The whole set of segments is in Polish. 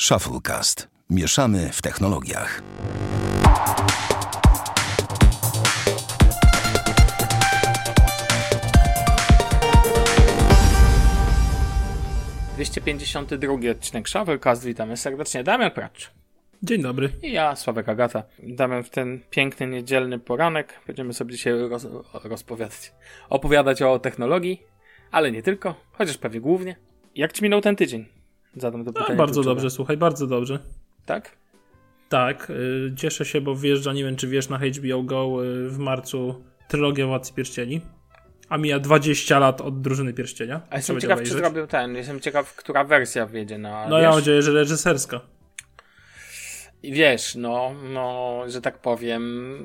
Shufflecast. Mieszamy w technologiach. Drugi odcinek Shufflecast. Witamy serdecznie. Damian Pracz. Dzień dobry. I ja, Sławek Agata. Damian w ten piękny, niedzielny poranek. Będziemy sobie dzisiaj roz, rozpowiadać, opowiadać o technologii, ale nie tylko, chociaż pewnie głównie. Jak ci minął ten tydzień? Zadam to pytanie. A, bardzo dobrze, słuchaj, bardzo dobrze. Tak? Tak, y, cieszę się, bo wjeżdża, nie wiem czy wiesz, na HBO Go y, w marcu trylogia Władcy Pierścieni. A mija 20 lat od Drużyny Pierścienia. A jestem ciekaw, obejrzeć. czy zrobił ten, jestem ciekaw, która wersja wjedzie na... No wiesz? ja mam nadzieję, że reżyserska. I wiesz, no, no, że tak powiem,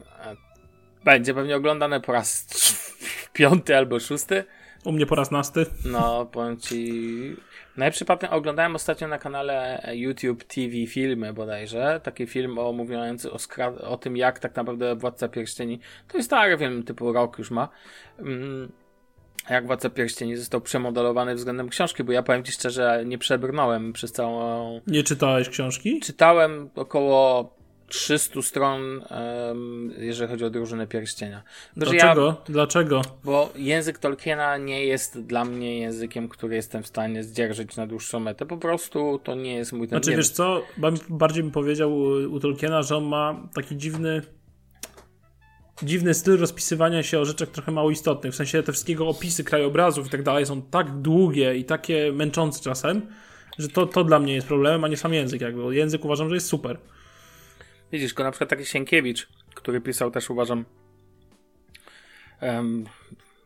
będzie pewnie oglądane po raz piąty albo szósty. U mnie po raz nasty. No, powiem ci. Najlepszy patent oglądałem ostatnio na kanale YouTube TV Filmy bodajże. Taki film o, mówiący o, o tym, jak tak naprawdę Władca Pierścieni. To jest stary film, typu rok już ma. Mm, jak Władca Pierścieni został przemodelowany względem książki, bo ja powiem ci szczerze, nie przebrnąłem przez całą... Nie czytałeś książki? Czytałem około 300 stron, um, jeżeli chodzi o drużynę pierścienia. Dlaczego? Ja, Dlaczego? Bo język Tolkiena nie jest dla mnie językiem, który jestem w stanie zdzierżyć na dłuższą metę. Po prostu to nie jest mój ten Znaczy, wiesz co, bardziej bym powiedział u, u Tolkiena, że on ma taki dziwny dziwny styl rozpisywania się o rzeczach trochę mało istotnych. W sensie te wszystkiego opisy krajobrazów i tak dalej są tak długie i takie męczące czasem, że to, to dla mnie jest problemem, a nie sam język jakby. Język uważam, że jest super. Widzisz, go na przykład taki Sienkiewicz, który pisał też uważam um,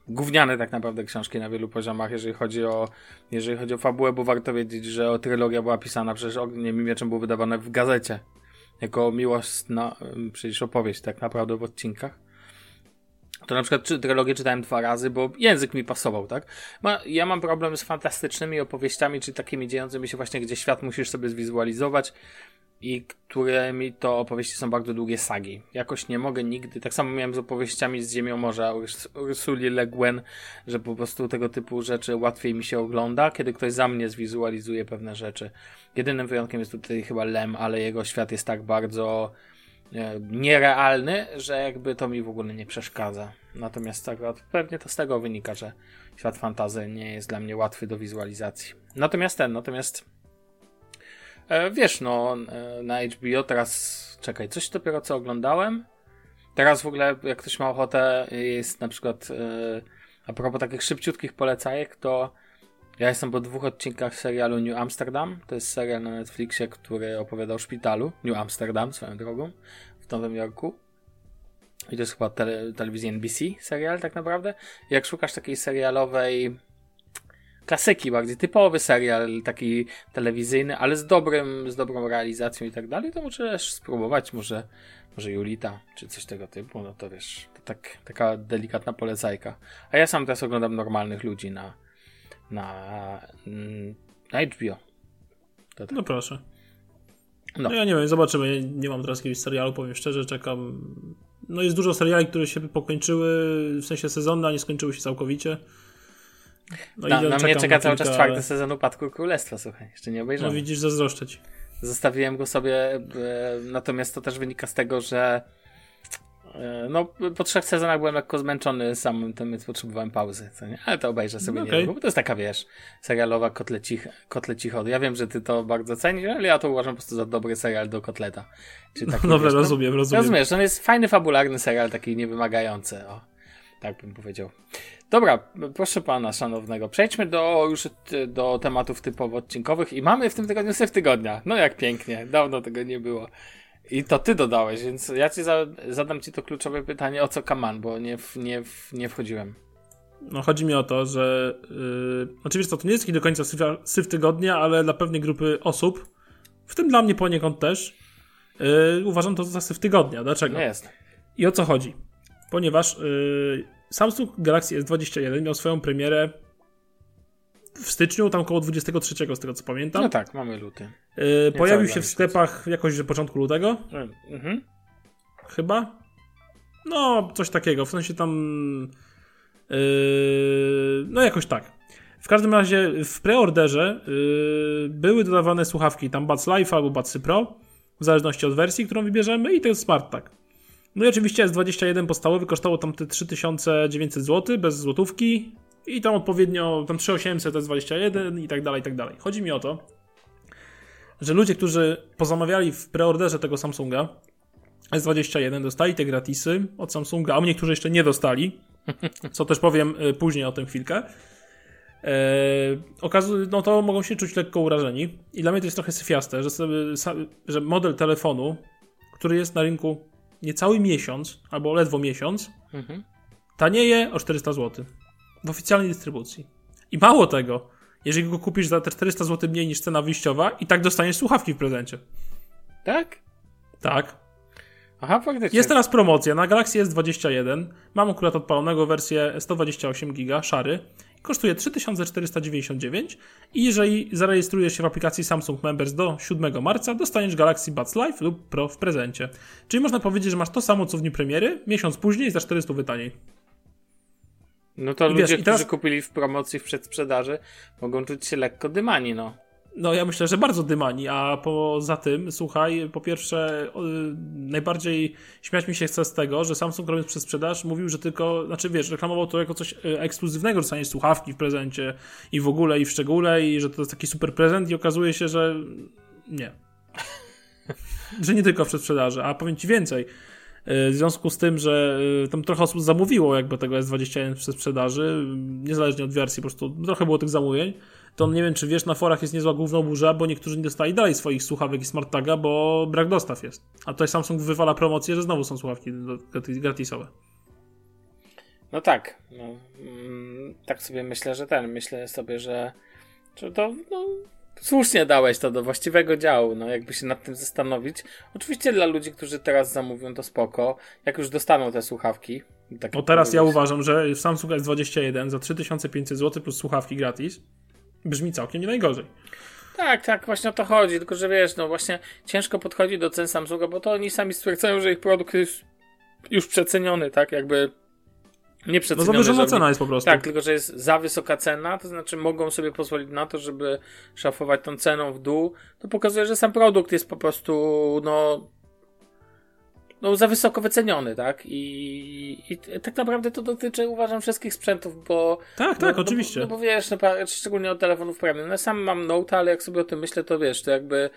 gówniane tak naprawdę książki na wielu poziomach, jeżeli chodzi o jeżeli chodzi o fabułę, bo warto wiedzieć, że o trylogia była pisana przecież Ogniem i Mieczem było wydawane w gazecie. Jako miłosna przecież opowieść tak naprawdę w odcinkach. To na przykład trylogię czytałem dwa razy, bo język mi pasował, tak? Ma, ja mam problem z fantastycznymi opowieściami, czy takimi dziejącymi się właśnie, gdzie świat musisz sobie zwizualizować i którymi to opowieści są bardzo długie sagi. Jakoś nie mogę nigdy, tak samo miałem z opowieściami z Ziemią Morza Ursuli Le Guin, że po prostu tego typu rzeczy łatwiej mi się ogląda, kiedy ktoś za mnie zwizualizuje pewne rzeczy. Jedynym wyjątkiem jest tutaj chyba Lem, ale jego świat jest tak bardzo e, nierealny, że jakby to mi w ogóle nie przeszkadza. Natomiast tak, pewnie to z tego wynika, że świat fantazy nie jest dla mnie łatwy do wizualizacji. Natomiast ten, natomiast wiesz, no, e, na HBO teraz, czekaj, coś dopiero co oglądałem. Teraz w ogóle, jak ktoś ma ochotę, jest na przykład, e, a propos takich szybciutkich polecajek, to ja jestem po dwóch odcinkach serialu New Amsterdam. To jest serial na Netflixie, który opowiada o szpitalu New Amsterdam, swoją drogą, w Nowym Jorku. I to jest chyba tele, telewizja NBC serial tak naprawdę. Jak szukasz takiej serialowej klasyki, bardziej typowy serial, taki telewizyjny, ale z dobrym, z dobrą realizacją i tak dalej, to możesz spróbować, może, może Julita, czy coś tego typu, no to wiesz, to tak, taka delikatna polecajka. A ja sam teraz oglądam normalnych ludzi na, na, mm, na HBO. Tak. No proszę. No. no. ja nie wiem, zobaczymy. Nie mam teraz jakiegoś serialu, powiem szczerze, czekam. No jest dużo seriali, które się pokończyły, w sensie sezonne, a nie skończyły się całkowicie. No na, na mnie czeka cały czas czwarty sezon Upadku Królestwa, słuchaj, jeszcze nie obejrzałem. No widzisz, zazdroszczę ci. Zostawiłem go sobie, e, natomiast to też wynika z tego, że e, no, po trzech sezonach byłem lekko zmęczony samym tym, więc potrzebowałem pauzy, co nie? Ale to obejrzę sobie no, okay. nie bo to jest taka, wiesz, serialowa kotlecich, kotlecichody. Ja wiem, że ty to bardzo cenisz, ale ja to uważam po prostu za dobry serial do kotleta. Czy taki, no, wiesz, no, rozumiem, rozumiem. Rozumiesz, to jest fajny, fabularny serial, taki niewymagający, o. Tak bym powiedział. Dobra, proszę pana szanownego, przejdźmy do już do tematów typowo odcinkowych i mamy w tym tygodniu syf tygodnia. No jak pięknie, dawno tego nie było. I to ty dodałeś, więc ja ci za, zadam ci to kluczowe pytanie, o co kaman, bo nie, nie, nie wchodziłem. No chodzi mi o to, że yy, oczywiście to nie jest do końca syf, syf tygodnia, ale dla pewnej grupy osób, w tym dla mnie poniekąd też, yy, uważam to za syf tygodnia. Dlaczego? Nie jest. I o co chodzi? Ponieważ yy, Samsung Galaxy S21 miał swoją premierę w styczniu, tam około 23, z tego co pamiętam. No tak, mamy luty. Yy, pojawił się w sklepach jakoś w początku lutego. Mhm. Chyba? No, coś takiego. W sensie tam. Yy, no, jakoś tak. W każdym razie w preorderze yy, były dodawane słuchawki, tam Buds Live albo Budsy Pro, w zależności od wersji, którą wybierzemy i to jest Smart Tag. No i oczywiście S21 podstawowy kosztowało tam te 3900 zł, bez złotówki i tam odpowiednio, tam 3800 S21 i tak dalej, i tak dalej. Chodzi mi o to, że ludzie, którzy pozamawiali w preorderze tego Samsunga S21 dostali te gratisy od Samsunga, a niektórzy jeszcze nie dostali, co też powiem y, później o tym chwilkę. Eee, no to mogą się czuć lekko urażeni. I dla mnie to jest trochę syfiaste, że, sobie, że model telefonu, który jest na rynku niecały miesiąc, albo ledwo miesiąc, mhm. tanieje o 400 zł w oficjalnej dystrybucji. I mało tego, jeżeli go kupisz za te 400 zł mniej niż cena wyjściowa, i tak dostaniesz słuchawki w prezencie. Tak? Tak. Aha, faktycznie. Jest teraz promocja na Galaxy S21. Mam akurat odpalonego wersję 128 GB, szary. Kosztuje 3499 i jeżeli zarejestrujesz się w aplikacji Samsung Members do 7 marca, dostaniesz Galaxy Buds Live lub Pro w prezencie. Czyli można powiedzieć, że masz to samo co w dniu premiery, miesiąc później za 400 wytaniej. No to I ludzie, wiesz, teraz... którzy kupili w promocji w przedsprzedaży, mogą czuć się lekko dymani, no. No ja myślę, że bardzo dymani, a poza tym, słuchaj, po pierwsze najbardziej śmiać mi się chce z tego, że Samsung robiąc przez sprzedaż mówił, że tylko, znaczy wiesz, reklamował to jako coś e, ekskluzywnego, dostanie słuchawki w prezencie i w ogóle i w szczególe i że to jest taki super prezent i okazuje się, że nie. że nie tylko w przedsprzedaży, a powiem ci więcej. E, w związku z tym, że e, tam trochę osób zamówiło jakby tego S21 przez sprzedaży, niezależnie od wersji, po prostu trochę było tych zamówień, to nie wiem, czy wiesz, na forach jest niezła główna burza, bo niektórzy nie dostali dalej swoich słuchawek i smart taga, bo brak dostaw jest. A tutaj Samsung wywala promocję, że znowu są słuchawki gratisowe. No tak. No, mm, tak sobie myślę, że ten. Myślę sobie, że, że to no, słusznie dałeś to do właściwego działu, no jakby się nad tym zastanowić. Oczywiście dla ludzi, którzy teraz zamówią, to spoko. Jak już dostaną te słuchawki. Tak no teraz ja uważam, że Samsung S21 za 3500 zł plus słuchawki gratis brzmi całkiem nie najgorzej. Tak, tak, właśnie o to chodzi, tylko że wiesz, no właśnie ciężko podchodzi do cen Samsunga, bo to oni sami stwierdzają, że ich produkt jest już przeceniony, tak, jakby nie przeceniony. No zawyżona cena jest po prostu. Tak, tylko że jest za wysoka cena, to znaczy mogą sobie pozwolić na to, żeby szafować tą ceną w dół, to pokazuje, że sam produkt jest po prostu, no no, za wysoko wyceniony, tak? I, I, tak naprawdę to dotyczy, uważam, wszystkich sprzętów, bo. Tak, tak, no, oczywiście. No, no, bo wiesz, no, szczególnie od telefonów premium. No, sam mam Note, ale jak sobie o tym myślę, to wiesz, to jakby.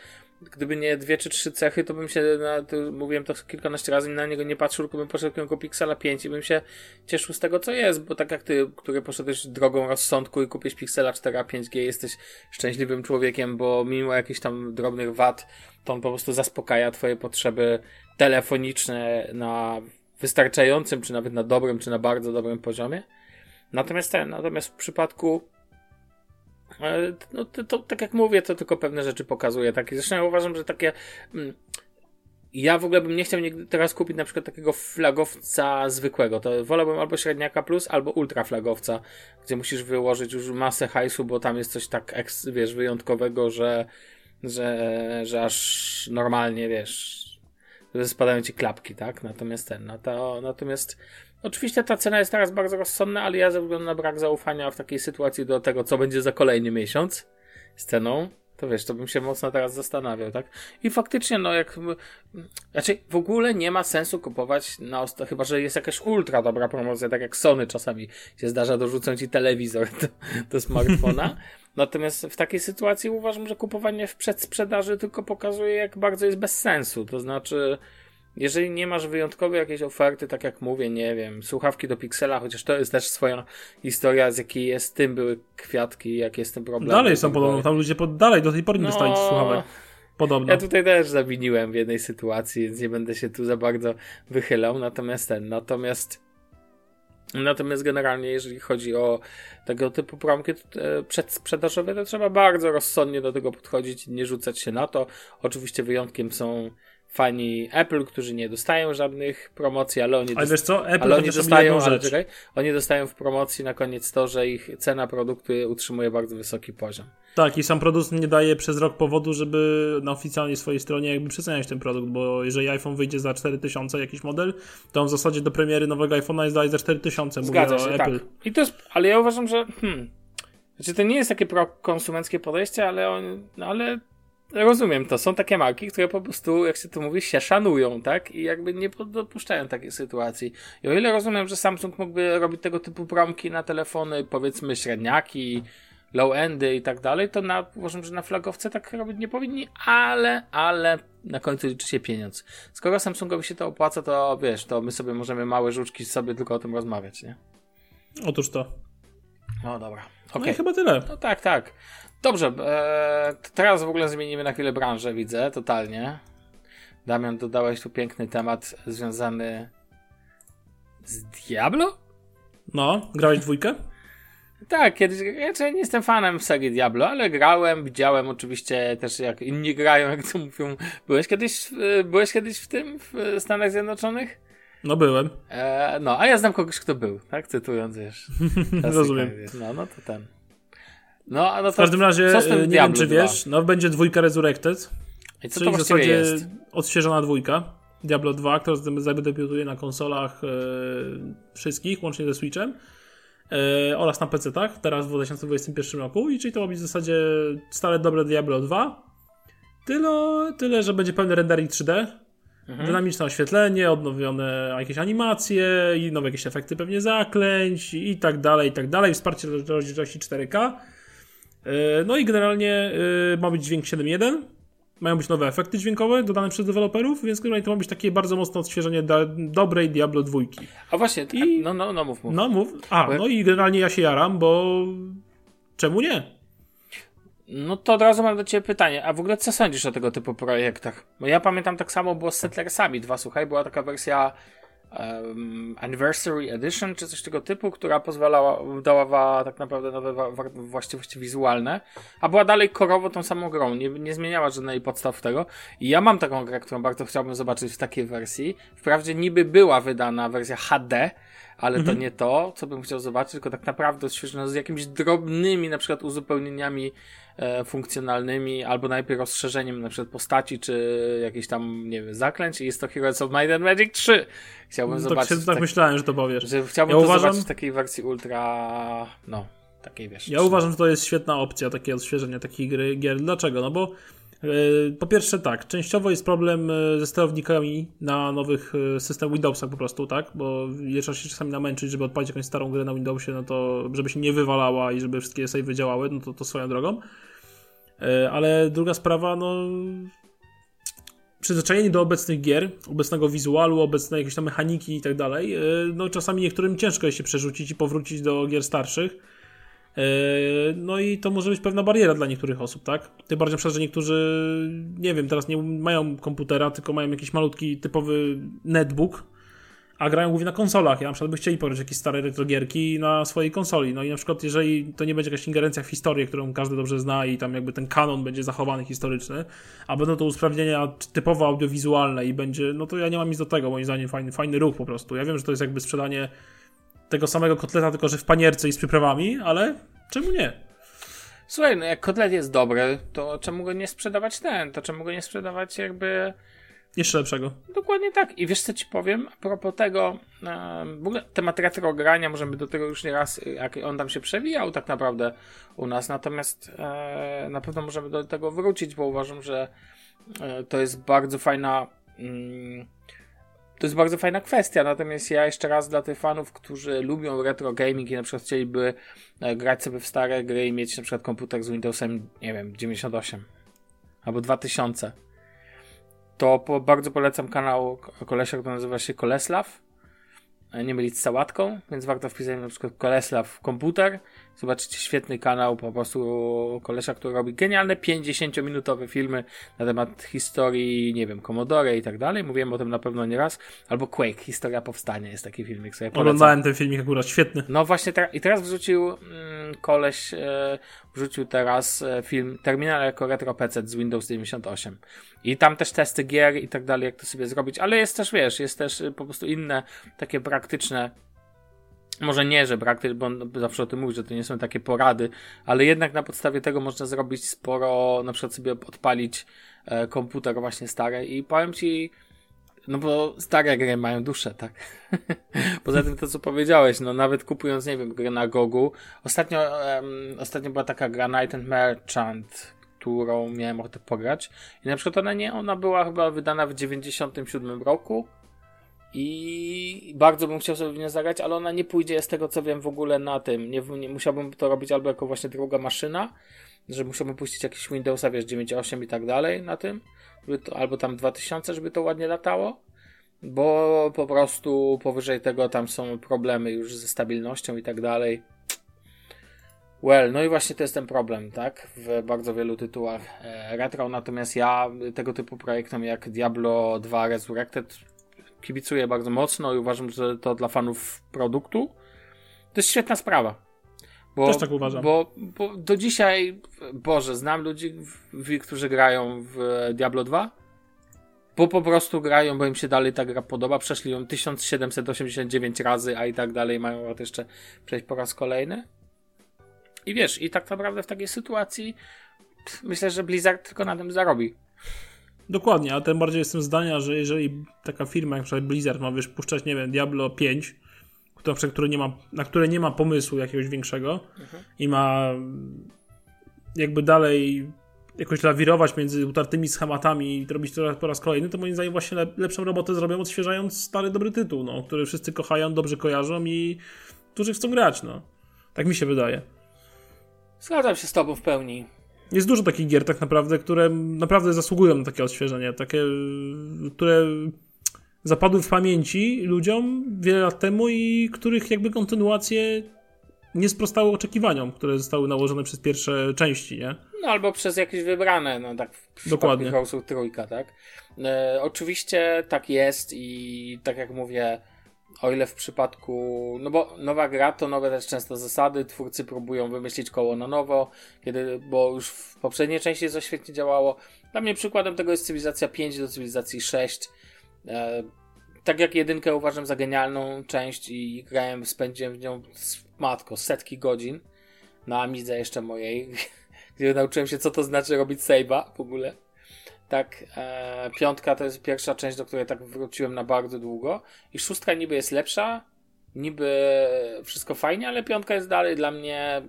Gdyby nie dwie czy trzy cechy, to bym się, na, to mówiłem to kilkanaście razy, na niego nie patrzył, tylko bym poszedł kierunku Pixela 5 i bym się cieszył z tego, co jest, bo tak jak ty, który poszedłeś drogą rozsądku i kupisz Pixela 4 a 5G, jesteś szczęśliwym człowiekiem, bo mimo jakichś tam drobnych wad, to on po prostu zaspokaja twoje potrzeby telefoniczne na wystarczającym, czy nawet na dobrym, czy na bardzo dobrym poziomie. Natomiast ten, natomiast w przypadku e, no to, to, tak jak mówię, to tylko pewne rzeczy pokazuje. Tak? Zresztą ja uważam, że takie mm, ja w ogóle bym nie chciał teraz kupić na przykład takiego flagowca zwykłego. To wolałbym albo średniaka plus, albo ultra flagowca, gdzie musisz wyłożyć już masę hajsu, bo tam jest coś tak, wiesz, wyjątkowego, że, że, że aż normalnie, wiesz, spadają ci klapki, tak? Natomiast ten, no to, natomiast oczywiście ta cena jest teraz bardzo rozsądna, ale ja ze względu na brak zaufania w takiej sytuacji do tego, co będzie za kolejny miesiąc z ceną, to wiesz, to bym się mocno teraz zastanawiał, tak? I faktycznie, no jak. Znaczy, w ogóle nie ma sensu kupować na osta, chyba że jest jakaś ultra dobra promocja, tak jak Sony czasami się zdarza, dorzucą ci telewizor do, do smartfona. Natomiast w takiej sytuacji uważam, że kupowanie w przedsprzedaży tylko pokazuje, jak bardzo jest bez sensu. To znaczy, jeżeli nie masz wyjątkowej jakiejś oferty, tak jak mówię, nie wiem, słuchawki do Pixela, chociaż to jest też swoja historia, z jakiej jest tym były kwiatki, jak jest ten problem. Dalej są podobno, tam ludzie pod, dalej do tej pory nie no, dostają słuchawek. Podobno. Ja tutaj też zawiniłem w jednej sytuacji, więc nie będę się tu za bardzo wychylał, natomiast ten, natomiast Natomiast generalnie, jeżeli chodzi o tego typu promki e, przedsprzedażowe, to trzeba bardzo rozsądnie do tego podchodzić nie rzucać się na to. Oczywiście wyjątkiem są fani Apple, którzy nie dostają żadnych promocji, ale oni, ale wiesz co? Apple ale oni dostają, ale czekaj, oni dostają w promocji na koniec to, że ich cena produktu utrzymuje bardzo wysoki poziom. Tak, i sam producent nie daje przez rok powodu, żeby na oficjalnej swojej stronie jakby przeceniać ten produkt, bo jeżeli iPhone wyjdzie za 4000 jakiś model, to on w zasadzie do premiery nowego iPhone'a jest dalej za 4000, mówię Zgadza się, Apple. Tak. I to jest, ale ja uważam, że hmm, Znaczy, to nie jest takie prokonsumenckie podejście, ale, on, no, ale rozumiem to. Są takie marki, które po prostu, jak się to mówi, się szanują, tak? I jakby nie dopuszczają takiej sytuacji. I o ile rozumiem, że Samsung mógłby robić tego typu promki na telefony, powiedzmy średniaki, low-endy i tak dalej, to na, uważam, że na flagowce tak robić nie powinni, ale, ale na końcu liczy się pieniądz. Skoro Samsungowi się to opłaca, to wiesz, to my sobie możemy małe żuczki sobie tylko o tym rozmawiać, nie? Otóż to. No dobra. Okay. No i chyba tyle. No tak, tak. Dobrze, e, teraz w ogóle zmienimy na chwilę branżę, widzę, totalnie. Damian, dodałeś tu piękny temat związany z Diablo? No, grałeś dwójkę? Tak, kiedyś, ja nie jestem fanem serii Diablo, ale grałem, widziałem oczywiście też jak inni grają, jak to mówią. Byłeś kiedyś, byłeś kiedyś w tym, w Stanach Zjednoczonych? No byłem. E, no, a ja znam kogoś, kto był, tak? Cytując, wiesz. Rozumiem. No, no to ten. No, no to, w każdym razie, nie Diablo wiem czy 2? wiesz, no będzie dwójka Resurrected. I co czyli to w zasadzie jest? odświeżona dwójka. Diablo 2, która zadebiutuje na konsolach e, wszystkich, łącznie ze Switchem. E, oraz na PC-tach, teraz w 2021 roku. I czyli to ma być w zasadzie stare dobre Diablo 2. Tyle, tyle że będzie pełny rendering 3D. Mhm. Dynamiczne oświetlenie, odnowione jakieś animacje i nowe jakieś efekty pewnie zaklęć i tak dalej, i tak dalej. Wsparcie rozdzielczości 4K. E, no i generalnie e, ma być dźwięk 7.1. Mają być nowe efekty dźwiękowe dodane przez deweloperów, więc generalnie to ma być takie bardzo mocne odświeżenie do, dobrej Diablo 2. A właśnie, I, no, no, no mów, mów. No mów. A, no i generalnie ja się jaram, bo czemu nie? No to od razu mam do Ciebie pytanie, a w ogóle co sądzisz o tego typu projektach? Bo ja pamiętam tak samo było z Settlersami 2, słuchaj, była taka wersja um, Anniversary Edition, czy coś tego typu, która pozwalała, dawała tak naprawdę nowe właściwości wizualne, a była dalej korowo tą samą grą, nie, nie zmieniała żadnej podstaw tego. I ja mam taką grę, którą bardzo chciałbym zobaczyć w takiej wersji. Wprawdzie niby była wydana wersja HD, ale mhm. to nie to, co bym chciał zobaczyć, tylko tak naprawdę odświeżone z jakimiś drobnymi, na przykład uzupełnieniami funkcjonalnymi, albo najpierw rozszerzeniem na przykład postaci, czy jakieś tam, nie wiem, zaklęć i jest to Heroes of Might and Magic 3. Chciałbym no, zobaczyć. Tak, tak, tak myślałem, że to powiesz. Że chciałbym ja to uważam... zobaczyć w takiej wersji ultra, no, takiej wiesz. Ja uważam, że to jest świetna opcja, takie odświeżenie takiej gry, gier. Dlaczego? No bo E, po pierwsze tak, częściowo jest problem e, ze sterownikami na nowych e, systemach Windowsach po prostu, tak? Bo trzeba się czasami namęczyć, żeby odpalić jakąś starą grę na Windowsie, no to żeby się nie wywalała i żeby wszystkie save działały, no to, to swoją drogą. Ale druga sprawa, no przyzwyczajenie do obecnych gier, obecnego wizualu, obecnej jakiejś tam mechaniki i tak dalej, no czasami niektórym ciężko jest się przerzucić i powrócić do gier starszych E, no i to może być pewna bariera dla niektórych osób, tak? Tym bardziej przykład, że niektórzy, nie wiem, teraz nie mają komputera, tylko mają jakiś malutki, typowy netbook, a grają głównie na konsolach. Ja na przykład by chcieli pograć jakieś stare retrogierki na swojej konsoli. No i na przykład, jeżeli to nie będzie jakaś ingerencja w historię, którą każdy dobrze zna i tam jakby ten kanon będzie zachowany historyczny, a będą to usprawnienia typowo audiowizualne i będzie, no to ja nie mam nic do tego, moim zdaniem fajny, fajny ruch po prostu. Ja wiem, że to jest jakby sprzedanie tego samego kotleta, tylko że w panierce i z przyprawami, ale czemu nie? Słuchaj, no jak kotlet jest dobry, to czemu go nie sprzedawać ten? To czemu go nie sprzedawać jakby... Jeszcze lepszego. Dokładnie tak. I wiesz co ci powiem? A propos tego, w ogóle temat retro grania, możemy do tego już nie raz, jak on tam się przewijał tak naprawdę u nas, natomiast e, na pewno możemy do tego wrócić, bo uważam, że e, to jest bardzo fajna mm, to jest bardzo fajna kwestia, natomiast ja jeszcze raz dla tych fanów, którzy lubią retro gaming i na przykład chcieliby e, grać sobie w stare gry i mieć na przykład komputer z Windowsem, nie wiem, 98 albo 2000, to po, bardzo polecam kanał kolesia, który nazywa się Koleslav. E, nie mylić z sałatką, więc warto wpisać na przykład Koleslav komputer Zobaczycie świetny kanał po prostu kolesia, który robi genialne 50-minutowe filmy na temat historii, nie wiem, Commodore i tak dalej. Mówiłem o tym na pewno nie raz. Albo Quake, historia powstania jest taki filmik. Sobie Oglądałem ten filmik akurat, świetny. No właśnie, te, i teraz wrzucił mm, koleś, e, wrzucił teraz e, film Terminal jako retro PC z Windows 98. I tam też testy gier i tak dalej, jak to sobie zrobić, ale jest też, wiesz, jest też po prostu inne takie praktyczne może nie, że brak, bo on zawsze o tym mówi, że to nie są takie porady, ale jednak na podstawie tego można zrobić sporo, na przykład sobie odpalić e, komputer właśnie stary i powiem Ci, No bo stare gry mają duszę, tak? Poza tym to, co powiedziałeś, no nawet kupując, nie wiem, grę na Gogu. Ostatnio, um, ostatnio była taka gra Night and Merchant, którą miałem ochotę pograć. I na przykład ona nie, ona była chyba wydana w 97 roku. I bardzo bym chciał sobie w nią zagrać, ale ona nie pójdzie z tego co wiem w ogóle na tym. Nie, nie musiałbym to robić albo jako właśnie druga maszyna, że musiałbym puścić jakiś Windowsa, wiesz, 9.8 i tak dalej na tym, to, albo tam 2000, żeby to ładnie latało, bo po prostu powyżej tego tam są problemy już ze stabilnością i tak dalej. Well, no i właśnie to jest ten problem, tak? W bardzo wielu tytułach e, retro, natomiast ja tego typu projektom jak Diablo 2 Resurrected kibicuję bardzo mocno i uważam, że to dla fanów produktu to jest świetna sprawa. Bo, Też tak uważam. Bo, bo do dzisiaj, Boże, znam ludzi, którzy grają w Diablo 2, bo po prostu grają, bo im się dalej ta gra podoba. Przeszli ją 1789 razy, a i tak dalej mają jeszcze przejść po raz kolejny. I wiesz, i tak naprawdę w takiej sytuacji myślę, że Blizzard tylko na tym zarobi. Dokładnie, a tym bardziej jestem zdania, że jeżeli taka firma jak przykład Blizzard ma wiesz, puszczać, nie wiem, Diablo 5, to, które nie ma, na które nie ma pomysłu jakiegoś większego mhm. i ma jakby dalej jakoś lawirować między utartymi schematami i robić to po raz kolejny, to moim zdaniem właśnie lepszą robotę zrobią odświeżając stary dobry tytuł, no, który wszyscy kochają, dobrze kojarzą i którzy chcą grać, no. Tak mi się wydaje. Zgadzam się z tobą w pełni. Jest dużo takich gier tak naprawdę, które naprawdę zasługują na takie odświeżenie, takie, które zapadły w pamięci ludziom wiele lat temu i których jakby kontynuacje nie sprostały oczekiwaniom, które zostały nałożone przez pierwsze części, nie? No albo przez jakieś wybrane, no tak w Dokładnie. House'u trójka, tak? E, oczywiście tak jest i tak jak mówię, o ile w przypadku, no bo nowa gra to nowe też często zasady, twórcy próbują wymyślić koło na nowo, kiedy, bo już w poprzedniej części to świetnie działało. Dla mnie przykładem tego jest cywilizacja 5 do cywilizacji 6. E, tak jak jedynkę uważam za genialną część i grałem, spędziłem w nią matko setki godzin na Amidze jeszcze mojej, gdzie nauczyłem się co to znaczy robić save'a w ogóle. Tak, e, piątka to jest pierwsza część, do której tak wróciłem na bardzo długo. I szóstka niby jest lepsza, niby wszystko fajnie, ale piątka jest dalej dla mnie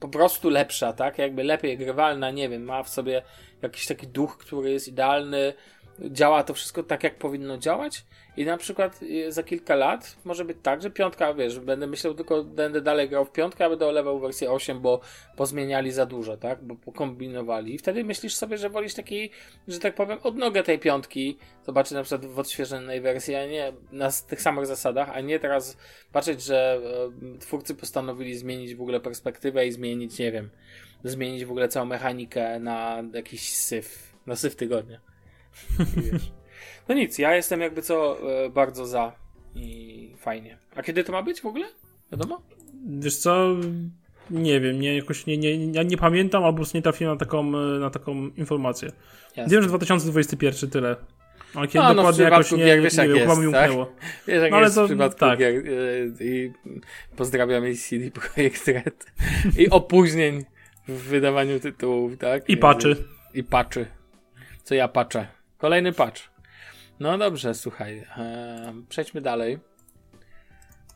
po prostu lepsza, tak? Jakby lepiej grywalna, nie wiem, ma w sobie jakiś taki duch, który jest idealny, działa to wszystko tak, jak powinno działać. I na przykład y, za kilka lat może być tak, że piątka, wiesz, będę myślał tylko, będę dalej grał w piątkę, a będę olewał wersję 8, bo pozmieniali za dużo, tak? Bo pokombinowali. I wtedy myślisz sobie, że wolisz taki, że tak powiem, odnogę tej piątki, zobaczyć na przykład w odświeżonej wersji, a nie na tych samych zasadach, a nie teraz patrzeć, że e, twórcy postanowili zmienić w ogóle perspektywę i zmienić, nie wiem, zmienić w ogóle całą mechanikę na jakiś syf, na syf tygodnia. Wiesz. No nic, ja jestem jakby co e, bardzo za i fajnie. A kiedy to ma być w ogóle? Wiadomo? Wiesz co, nie wiem, nie, jakoś nie, nie, ja nie pamiętam, albo nie trafiłem na taką, e, na taką informację. Jasne. Wiem, że 2021 tyle. Ale kiedy no, dokładnie no jakoś nie, gier, wiesz, nie, nie wiem, chyba mi tak? umknęło. Wiesz, jak no, ale jest to, w przypadku tak. gier, e, i pozdrawiamy CD Projekt Red i opóźnień w wydawaniu tytułów, tak? I patchy. I patchy. Co ja patrzę. Kolejny patch. No dobrze, słuchaj. E, przejdźmy dalej.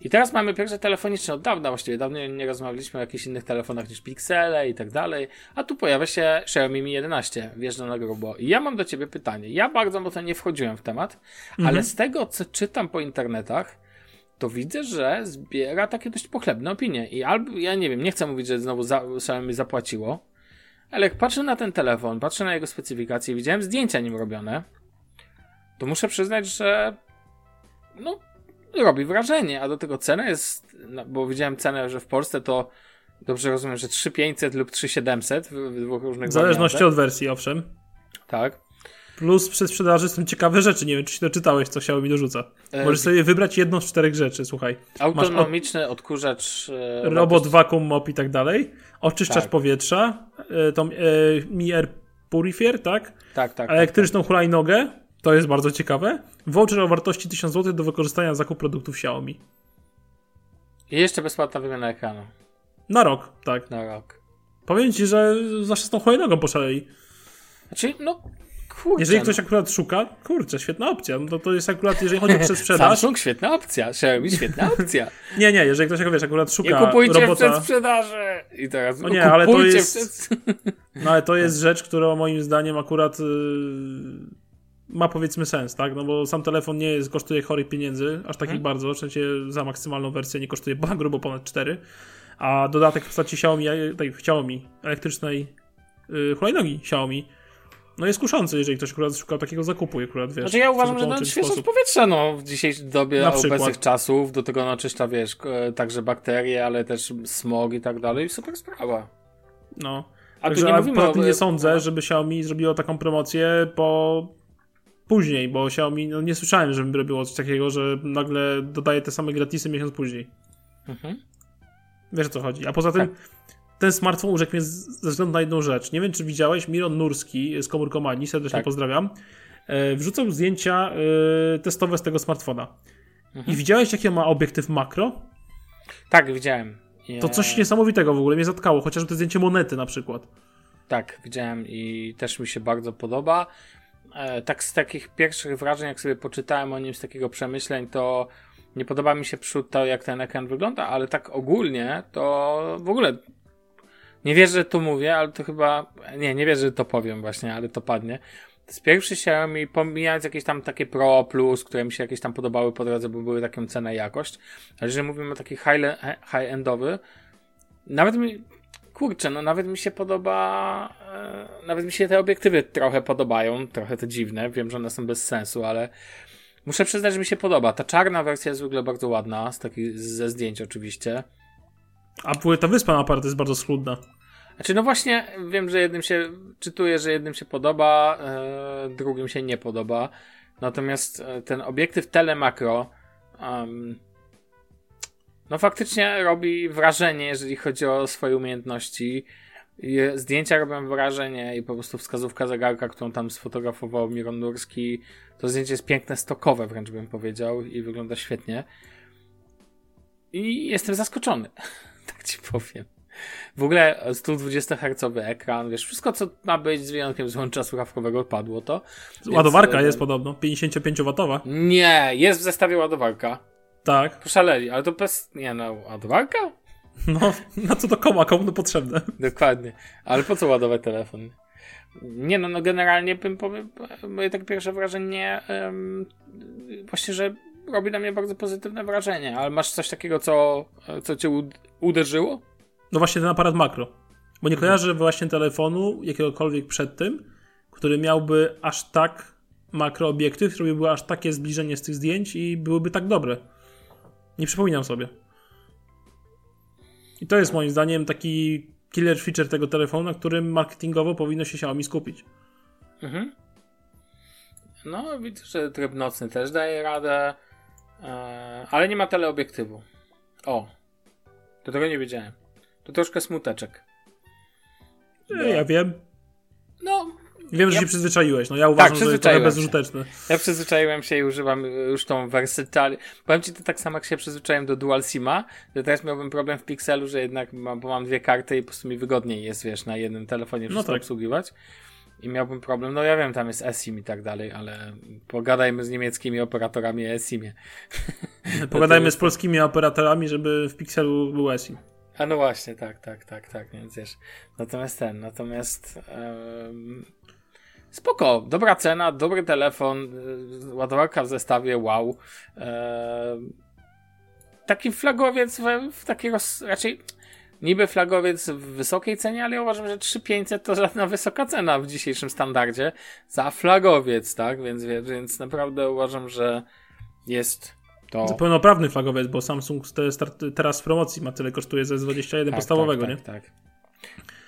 I teraz mamy pierwsze telefoniczne od dawna, właściwie dawno nie rozmawialiśmy o jakichś innych telefonach niż Pixele i tak dalej, a tu pojawia się Xiaomi Mi 11, wjeżdża na grubo. I ja mam do ciebie pytanie. Ja bardzo mocno nie wchodziłem w temat, mhm. ale z tego, co czytam po internetach, to widzę, że zbiera takie dość pochlebne opinie. I albo, ja nie wiem, nie chcę mówić, że znowu za, Xiaomi zapłaciło, ale jak patrzę na ten telefon, patrzę na jego specyfikację, widziałem zdjęcia nim robione, to muszę przyznać, że no, robi wrażenie, a do tego cena jest, no, bo widziałem cenę, że w Polsce to dobrze rozumiem, że 3500 lub 3700 w, w dwóch różnych W zależności od wersji, owszem. Tak. Plus przy sprzedaży są ciekawe rzeczy. Nie wiem, czy się doczytałeś, co chciało mi dorzuca. E... Możesz sobie wybrać jedną z czterech rzeczy, słuchaj. Autonomiczny od... odkurzacz. E, robot, vacuum mop i tak dalej. Oczyszczacz tak. powietrza. E, tą e, Mi Air Purifier, tak? Tak, tak. Elektryczną tak, tak. hulajnogę. To jest bardzo ciekawe. Voucher o wartości 1000 zł do wykorzystania zakup produktów Xiaomi. I jeszcze bezpłatna wymiana ekranu. Na rok, tak. Na rok. Powiem ci, że zawsze z tą hulajnogą poszaleli. Znaczy, no kurczę. Jeżeli no. ktoś akurat szuka, kurczę, świetna opcja. No to, to jest akurat, jeżeli chodzi o przedsprzedaż. Samsung świetna opcja, Xiaomi świetna opcja. Nie, nie, jeżeli ktoś, wiesz, akurat Nie szuka kupujcie w robota. przedsprzedaży! I teraz O nie, ale to kupujcie jest- No ale to jest rzecz, która moim zdaniem akurat yy, ma powiedzmy sens, tak? No bo sam telefon nie jest, kosztuje chorych pieniędzy, aż takich bardzo, w sensie za maksymalną wersję nie kosztuje ba- grubo ponad 4, a dodatek w postaci Xiaomi, tej Xiaomi elektrycznej yy, hulajnogi Xiaomi no jest kuszący, jeżeli ktoś akurat szuka takiego zakupu, akurat wiesz. Znaczy ja uważam, że no, świeżość powietrza no, w dzisiejszej dobie Na przykład. obecnych czasów, do tego no, czyszcza, wiesz, także bakterie, ale też smog i tak dalej, super sprawa. No. A Także, tu nie mówimy o... tym nie sądzę, żeby Xiaomi zrobiło taką promocję po później, bo Xiaomi, no nie słyszałem, żeby robiło coś takiego, że nagle dodaje te same gratisy miesiąc później. Mhm. Wiesz o co chodzi. A poza tym ten smartfon urzekł mnie ze względu na jedną rzecz. Nie wiem, czy widziałeś, Miron Nurski z Komórkomanii, serdecznie Tak. pozdrawiam, e, wrzucał zdjęcia e, testowe z tego smartfona. Mhm. I widziałeś, jaki on ma obiektyw makro? Tak, widziałem. I, To coś niesamowitego w ogóle mnie zatkało, chociażby to zdjęcie monety na przykład. Tak, widziałem i też mi się bardzo podoba. E, tak z takich pierwszych wrażeń, jak sobie poczytałem o nim, z takiego przemyśleń, to nie podoba mi się przód to, jak ten ekran wygląda, ale tak ogólnie to w ogóle nie wierzę, że to mówię, ale to chyba, nie, nie wierzę, że to powiem właśnie, ale to padnie. To jest pierwszy Xiaomi, pomijając jakieś tam takie Pro Plus, które mi się jakieś tam podobały po drodze, bo były taką cenę i jakość, ale jeżeli mówimy o taki high- high-endowy, nawet mi, kurczę, no nawet mi się podoba, e, nawet mi się te obiektywy trochę podobają, trochę to dziwne, wiem, że one są bez sensu, ale muszę przyznać, że mi się podoba. Ta czarna wersja jest w ogóle bardzo ładna, z taki, ze zdjęć oczywiście. A w ogóle ta wyspa na apart jest bardzo schludna. Znaczy, no właśnie, wiem, że jednym się, czytuję, że jednym się podoba, e, drugim się nie podoba. Natomiast e, ten obiektyw telemakro, em, no faktycznie robi wrażenie, jeżeli chodzi o swoje umiejętności. Zdjęcia robią wrażenie i po prostu wskazówka zegarka, którą tam sfotografował Miron Nurski, to zdjęcie jest piękne, stokowe wręcz bym powiedział i wygląda świetnie. I jestem zaskoczony, tak ci powiem. W ogóle 120 Hz ekran, wiesz, wszystko co ma być z wyjątkiem złącza słuchawkowego padło to. Więc, Ładowarka e, jest podobno, 55W. Nie, jest w zestawie ładowarka. Tak. Poszaleli, ale to bez... Nie no, ładowarka? No, na co to koma, komu to potrzebne? Dokładnie. Ale po co ładować telefon? Nie no, no generalnie bym powiem, moje tak pierwsze wrażenie em, właśnie, że robi na mnie bardzo pozytywne wrażenie, ale masz coś takiego, co, co cię ud- uderzyło? No właśnie ten aparat makro. Bo nie Mhm. kojarzę właśnie telefonu jakiegokolwiek przed tym, który miałby aż tak makro obiektyw, który byłby aż takie zbliżenie z tych zdjęć i byłyby tak dobre. Nie przypominam sobie. I to jest moim zdaniem taki killer feature tego telefonu, na którym marketingowo powinno się Xiaomi skupić. Mhm. No, widzę, że tryb nocny też daje radę, e, ale nie ma teleobiektywu. O, do tego nie wiedziałem. To troszkę smuteczek. E, Ja wiem. No, Wiem, że Ja- się przyzwyczaiłeś. No ja uważam, że to jest się. bezużyteczne. Ja przyzwyczaiłem się i używam y, już tą wersytali. Powiem ci to tak samo, jak się przyzwyczaiłem do Dual Sima, że teraz miałbym problem w Pixelu, że jednak mam, bo mam dwie karty i po prostu mi wygodniej jest, wiesz, na jednym telefonie wszystko tak. obsługiwać. I miałbym problem, no ja wiem, tam jest eSIM i tak dalej, ale pogadajmy z niemieckimi operatorami eSIMie. Pogadajmy z polskimi operatorami, żeby w Pixelu był ESI. A no właśnie, tak, tak, tak, tak, więc wiesz. Natomiast ten, natomiast em, spoko, dobra cena, dobry telefon, y, ładowarka w zestawie, wow. Em, taki flagowiec w, w takiej roz, raczej niby flagowiec w wysokiej cenie, ale ja uważam, że 3500 to żadna wysoka cena w dzisiejszym standardzie za flagowiec, tak? Więc, więc naprawdę uważam, że jest to... To pełnoprawny flagowiec, bo Samsung te start, teraz w promocji ma tyle kosztuje ze S21 Tak, podstawowego, tak, nie? Tak, tak.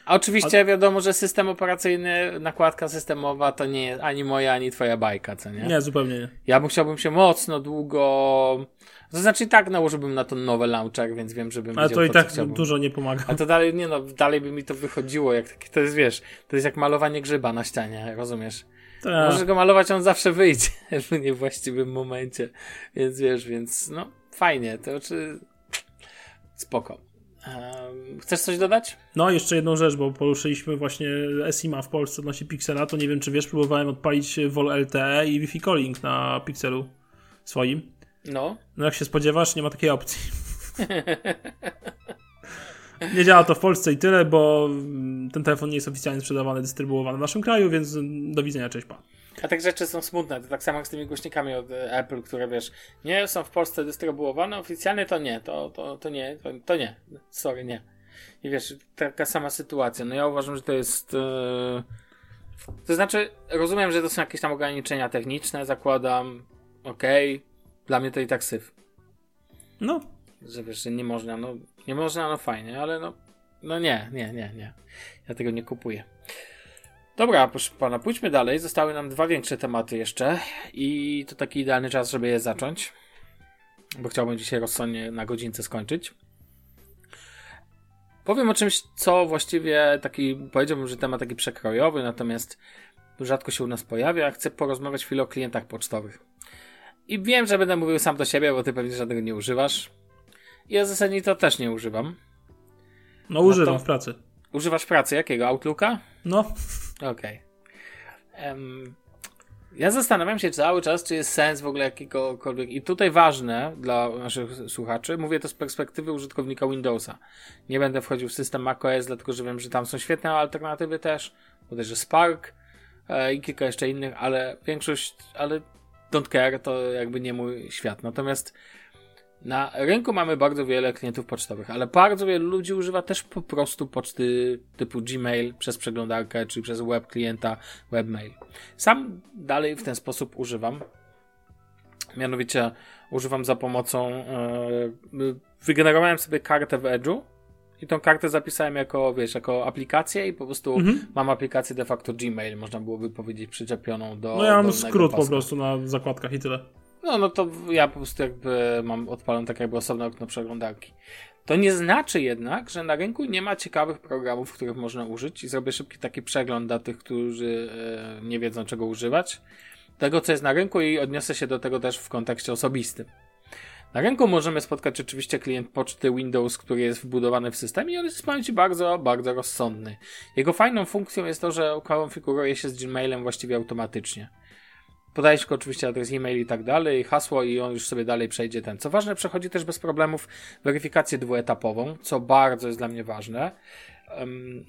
A oczywiście wiadomo, że system operacyjny, nakładka systemowa to nie jest ani moja, ani twoja bajka, co nie? Nie, zupełnie nie. Ja bym chciałbym się mocno długo. To znaczy i tak nałożyłbym na to nowy launcher, więc wiem, żebym Ale wiedział, to i tak chciałbym. dużo nie pomaga. A to dalej, nie no, dalej by mi to wychodziło, jak to jest, wiesz, to jest jak malowanie grzyba na ścianie, rozumiesz? Tak. Możesz go malować, on zawsze wyjdzie w niewłaściwym momencie, więc wiesz, więc no, fajnie, to czy... Spoko. Um, chcesz coś dodać? No, jeszcze jedną rzecz, bo poruszyliśmy właśnie SIMA w Polsce odnośnie Pixela, to nie wiem, czy wiesz, próbowałem odpalić Vol LTE i Wi-Fi calling na Pixelu swoim. No. No jak się spodziewasz, nie ma takiej opcji. nie działa to w Polsce i tyle, bo ten telefon nie jest oficjalnie sprzedawany, dystrybuowany w naszym kraju, więc do widzenia, cześć pa. A te rzeczy są smutne, to tak samo jak z tymi głośnikami od e, Apple, które wiesz, nie są w Polsce dystrybuowane, oficjalnie to nie, to, to, to nie, to, to nie, sorry, nie. I wiesz, taka sama sytuacja. No ja uważam, że to jest. Yy... To znaczy, rozumiem, że to są jakieś tam ograniczenia techniczne, zakładam, okej, okay. dla mnie to i tak syf. No. Że wiesz, że nie można, no nie można, no fajnie, ale no, no nie, nie, nie, nie. Ja tego nie kupuję. Dobra, proszę pana, pójdźmy dalej. Zostały nam dwa większe tematy jeszcze i to taki idealny czas, żeby je zacząć, bo chciałbym dzisiaj rozsądnie na godzince skończyć. Powiem o czymś, co właściwie taki, powiedziałbym, że temat taki przekrojowy, natomiast rzadko się u nas pojawia. Chcę porozmawiać chwilę o klientach pocztowych. I wiem, że będę mówił sam do siebie, bo ty pewnie żadnego nie używasz. Ja zasadniczo to też nie używam. No używam no w pracy. Używasz pracy jakiego? Outlooka? No. Okej. Okay. Um, ja zastanawiam się cały czas, czy jest sens w ogóle jakiegokolwiek. I tutaj ważne dla naszych słuchaczy, mówię to z perspektywy użytkownika Windowsa. Nie będę wchodził w system macOS, dlatego że wiem, że tam są świetne alternatywy też. Bodajże Spark e, i kilka jeszcze innych, ale większość, ale don't care, to jakby nie mój świat. Natomiast na rynku mamy bardzo wiele klientów pocztowych, ale bardzo wielu ludzi używa też po prostu poczty typu Gmail przez przeglądarkę, czy przez web klienta webmail. Sam dalej w ten sposób używam. Mianowicie używam za pomocą. Yy, wygenerowałem sobie kartę w Edge'u i tą kartę zapisałem jako, wiesz, jako aplikację i po prostu mhm. mam aplikację de facto Gmail, można byłoby powiedzieć, przyczepioną do. No ja mam skrót po prostu na zakładkach i tyle. No, no to ja po prostu jakby mam odpalone tak jakby osobne okno przeglądarki. To nie znaczy jednak, że na rynku nie ma ciekawych programów, których można użyć i zrobię szybki taki przegląd dla tych, którzy e, nie wiedzą czego używać. Tego, co jest na rynku i odniosę się do tego też w kontekście osobistym. Na rynku możemy spotkać oczywiście klient poczty Windows, który jest wbudowany w systemie i on jest pamięci bardzo, bardzo rozsądny. Jego fajną funkcją jest to, że konfiguruje się z Gmailem właściwie automatycznie. Podajesz go oczywiście adres e-mail i tak dalej, hasło i on już sobie dalej przejdzie ten. Co ważne, przechodzi też bez problemów weryfikację dwuetapową, co bardzo jest dla mnie ważne.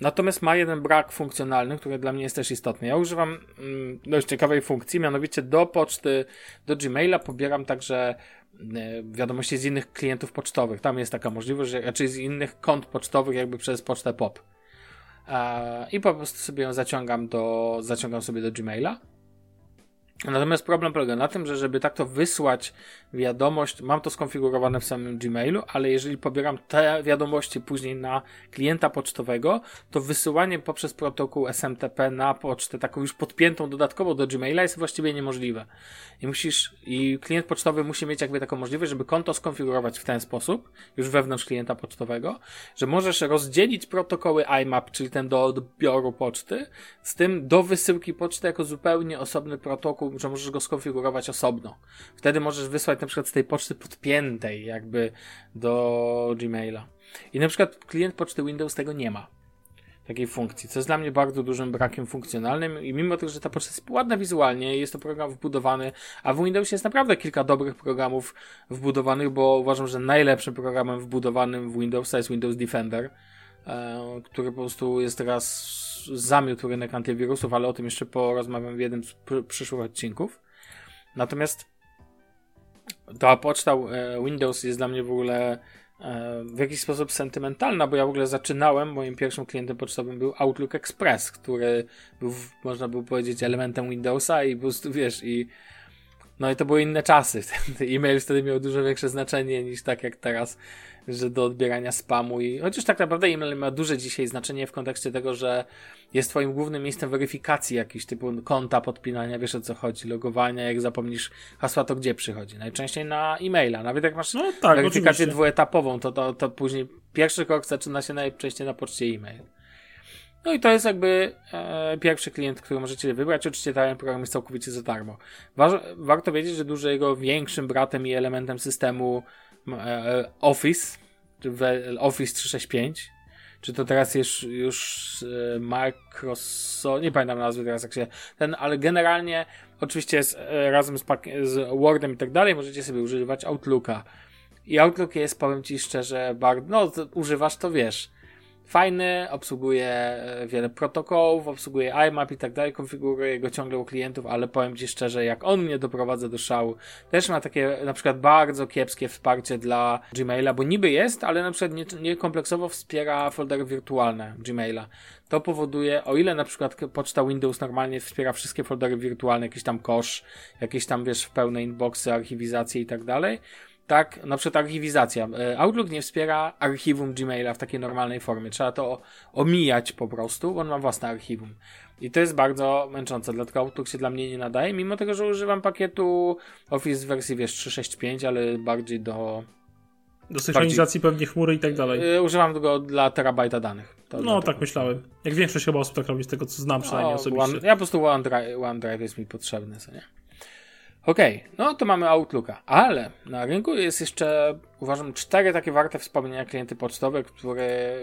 Natomiast ma jeden brak funkcjonalny, który dla mnie jest też istotny. Ja używam um, dość ciekawej funkcji, mianowicie do poczty, do Gmaila pobieram także e, wiadomości z innych klientów pocztowych. Tam jest taka możliwość, że raczej z innych kont pocztowych, jakby przez pocztę POP. E, I po prostu sobie ją zaciągam do, zaciągam sobie do Gmaila. Natomiast problem polega na tym, że żeby tak to wysłać wiadomość, mam to skonfigurowane w samym Gmailu, ale jeżeli pobieram te wiadomości później na klienta pocztowego, to wysyłanie poprzez protokół SMTP na pocztę, taką już podpiętą dodatkowo do Gmaila jest właściwie niemożliwe. I musisz, i klient pocztowy musi mieć jakby taką możliwość, żeby konto skonfigurować w ten sposób, już wewnątrz klienta pocztowego, że możesz rozdzielić protokoły IMAP, czyli ten do odbioru poczty, z tym do wysyłki poczty jako zupełnie osobny protokół że możesz go skonfigurować osobno. Wtedy możesz wysłać na przykład z tej poczty podpiętej jakby do Gmaila. I na przykład klient poczty Windows tego nie ma. Takiej funkcji, co jest dla mnie bardzo dużym brakiem funkcjonalnym i mimo tego, że ta poczta jest ładna wizualnie, jest to program wbudowany, a w Windowsie jest naprawdę kilka dobrych programów wbudowanych, bo uważam, że najlepszym programem wbudowanym w Windowsa jest Windows Defender, e, który po prostu jest teraz zamiótł rynek antywirusów, ale o tym jeszcze porozmawiam w jednym z przyszłych odcinków. Natomiast ta poczta e, Windows jest dla mnie w ogóle e, w jakiś sposób sentymentalna, bo ja w ogóle zaczynałem, moim pierwszym klientem pocztowym był Outlook Express, który był, można by powiedzieć, elementem Windowsa i po prostu, wiesz, i no i to były inne czasy. E-mail wtedy miał dużo większe znaczenie niż tak jak teraz że do odbierania spamu i chociaż tak naprawdę e-mail ma duże dzisiaj znaczenie w kontekście tego, że jest twoim głównym miejscem weryfikacji jakiś typu konta, podpinania, wiesz o co chodzi, logowania, jak zapomnisz hasła, to gdzie przychodzi? Najczęściej na e-maila, nawet jak masz no, tak, weryfikację oczywiście. dwuetapową, to, to, to później pierwszy krok zaczyna się najczęściej na poczcie e-mail. No i to jest jakby e, pierwszy klient, który możecie wybrać. Oczywiście ten program jest całkowicie za darmo. warto wiedzieć, że dużo jego większym bratem i elementem systemu E, Office, Office 365, czy to teraz jest już e, Microsoft, nie pamiętam nazwy teraz jak się ten, ale generalnie oczywiście jest e, razem z, z Wordem i tak dalej, możecie sobie używać Outlooka. I Outlook jest, powiem Ci szczerze, bardzo, no używasz to wiesz, fajny, obsługuje e, wiele protokołów, obsługuje IMAP i tak dalej, konfiguruje go ciągle u klientów, ale powiem Ci szczerze, jak on mnie doprowadza do szału, też ma takie na przykład bardzo kiepskie wsparcie dla Gmaila, bo niby jest, ale na przykład nie, nie kompleksowo wspiera foldery wirtualne Gmaila. To powoduje, o ile na przykład poczta Windows normalnie wspiera wszystkie foldery wirtualne, jakieś tam kosz, jakieś tam wiesz, pełne inboxy, archiwizacje i tak dalej, tak, na przykład archiwizacja. E, Outlook nie wspiera archiwum Gmaila w takiej normalnej formie. Trzeba to omijać po prostu, bo on ma własne archiwum. I to jest bardzo męczące, dlatego Outlook się dla mnie nie nadaje, mimo tego, że używam pakietu Office w wersji, wiesz, 365, ale bardziej do... Do synchronizacji bardziej, pewnie chmury i tak dalej. Yy, używam tego dla terabajta danych. No, tak myślałem. Jak większość chyba osób tak robi, z tego co znam przynajmniej no, osobiście. One, ja po prostu OneDrive, OneDrive jest mi potrzebny, co nie? Okej, okay, no to mamy Outlooka, ale na rynku jest jeszcze, uważam, cztery takie warte wspomnienia klienty pocztowe, które,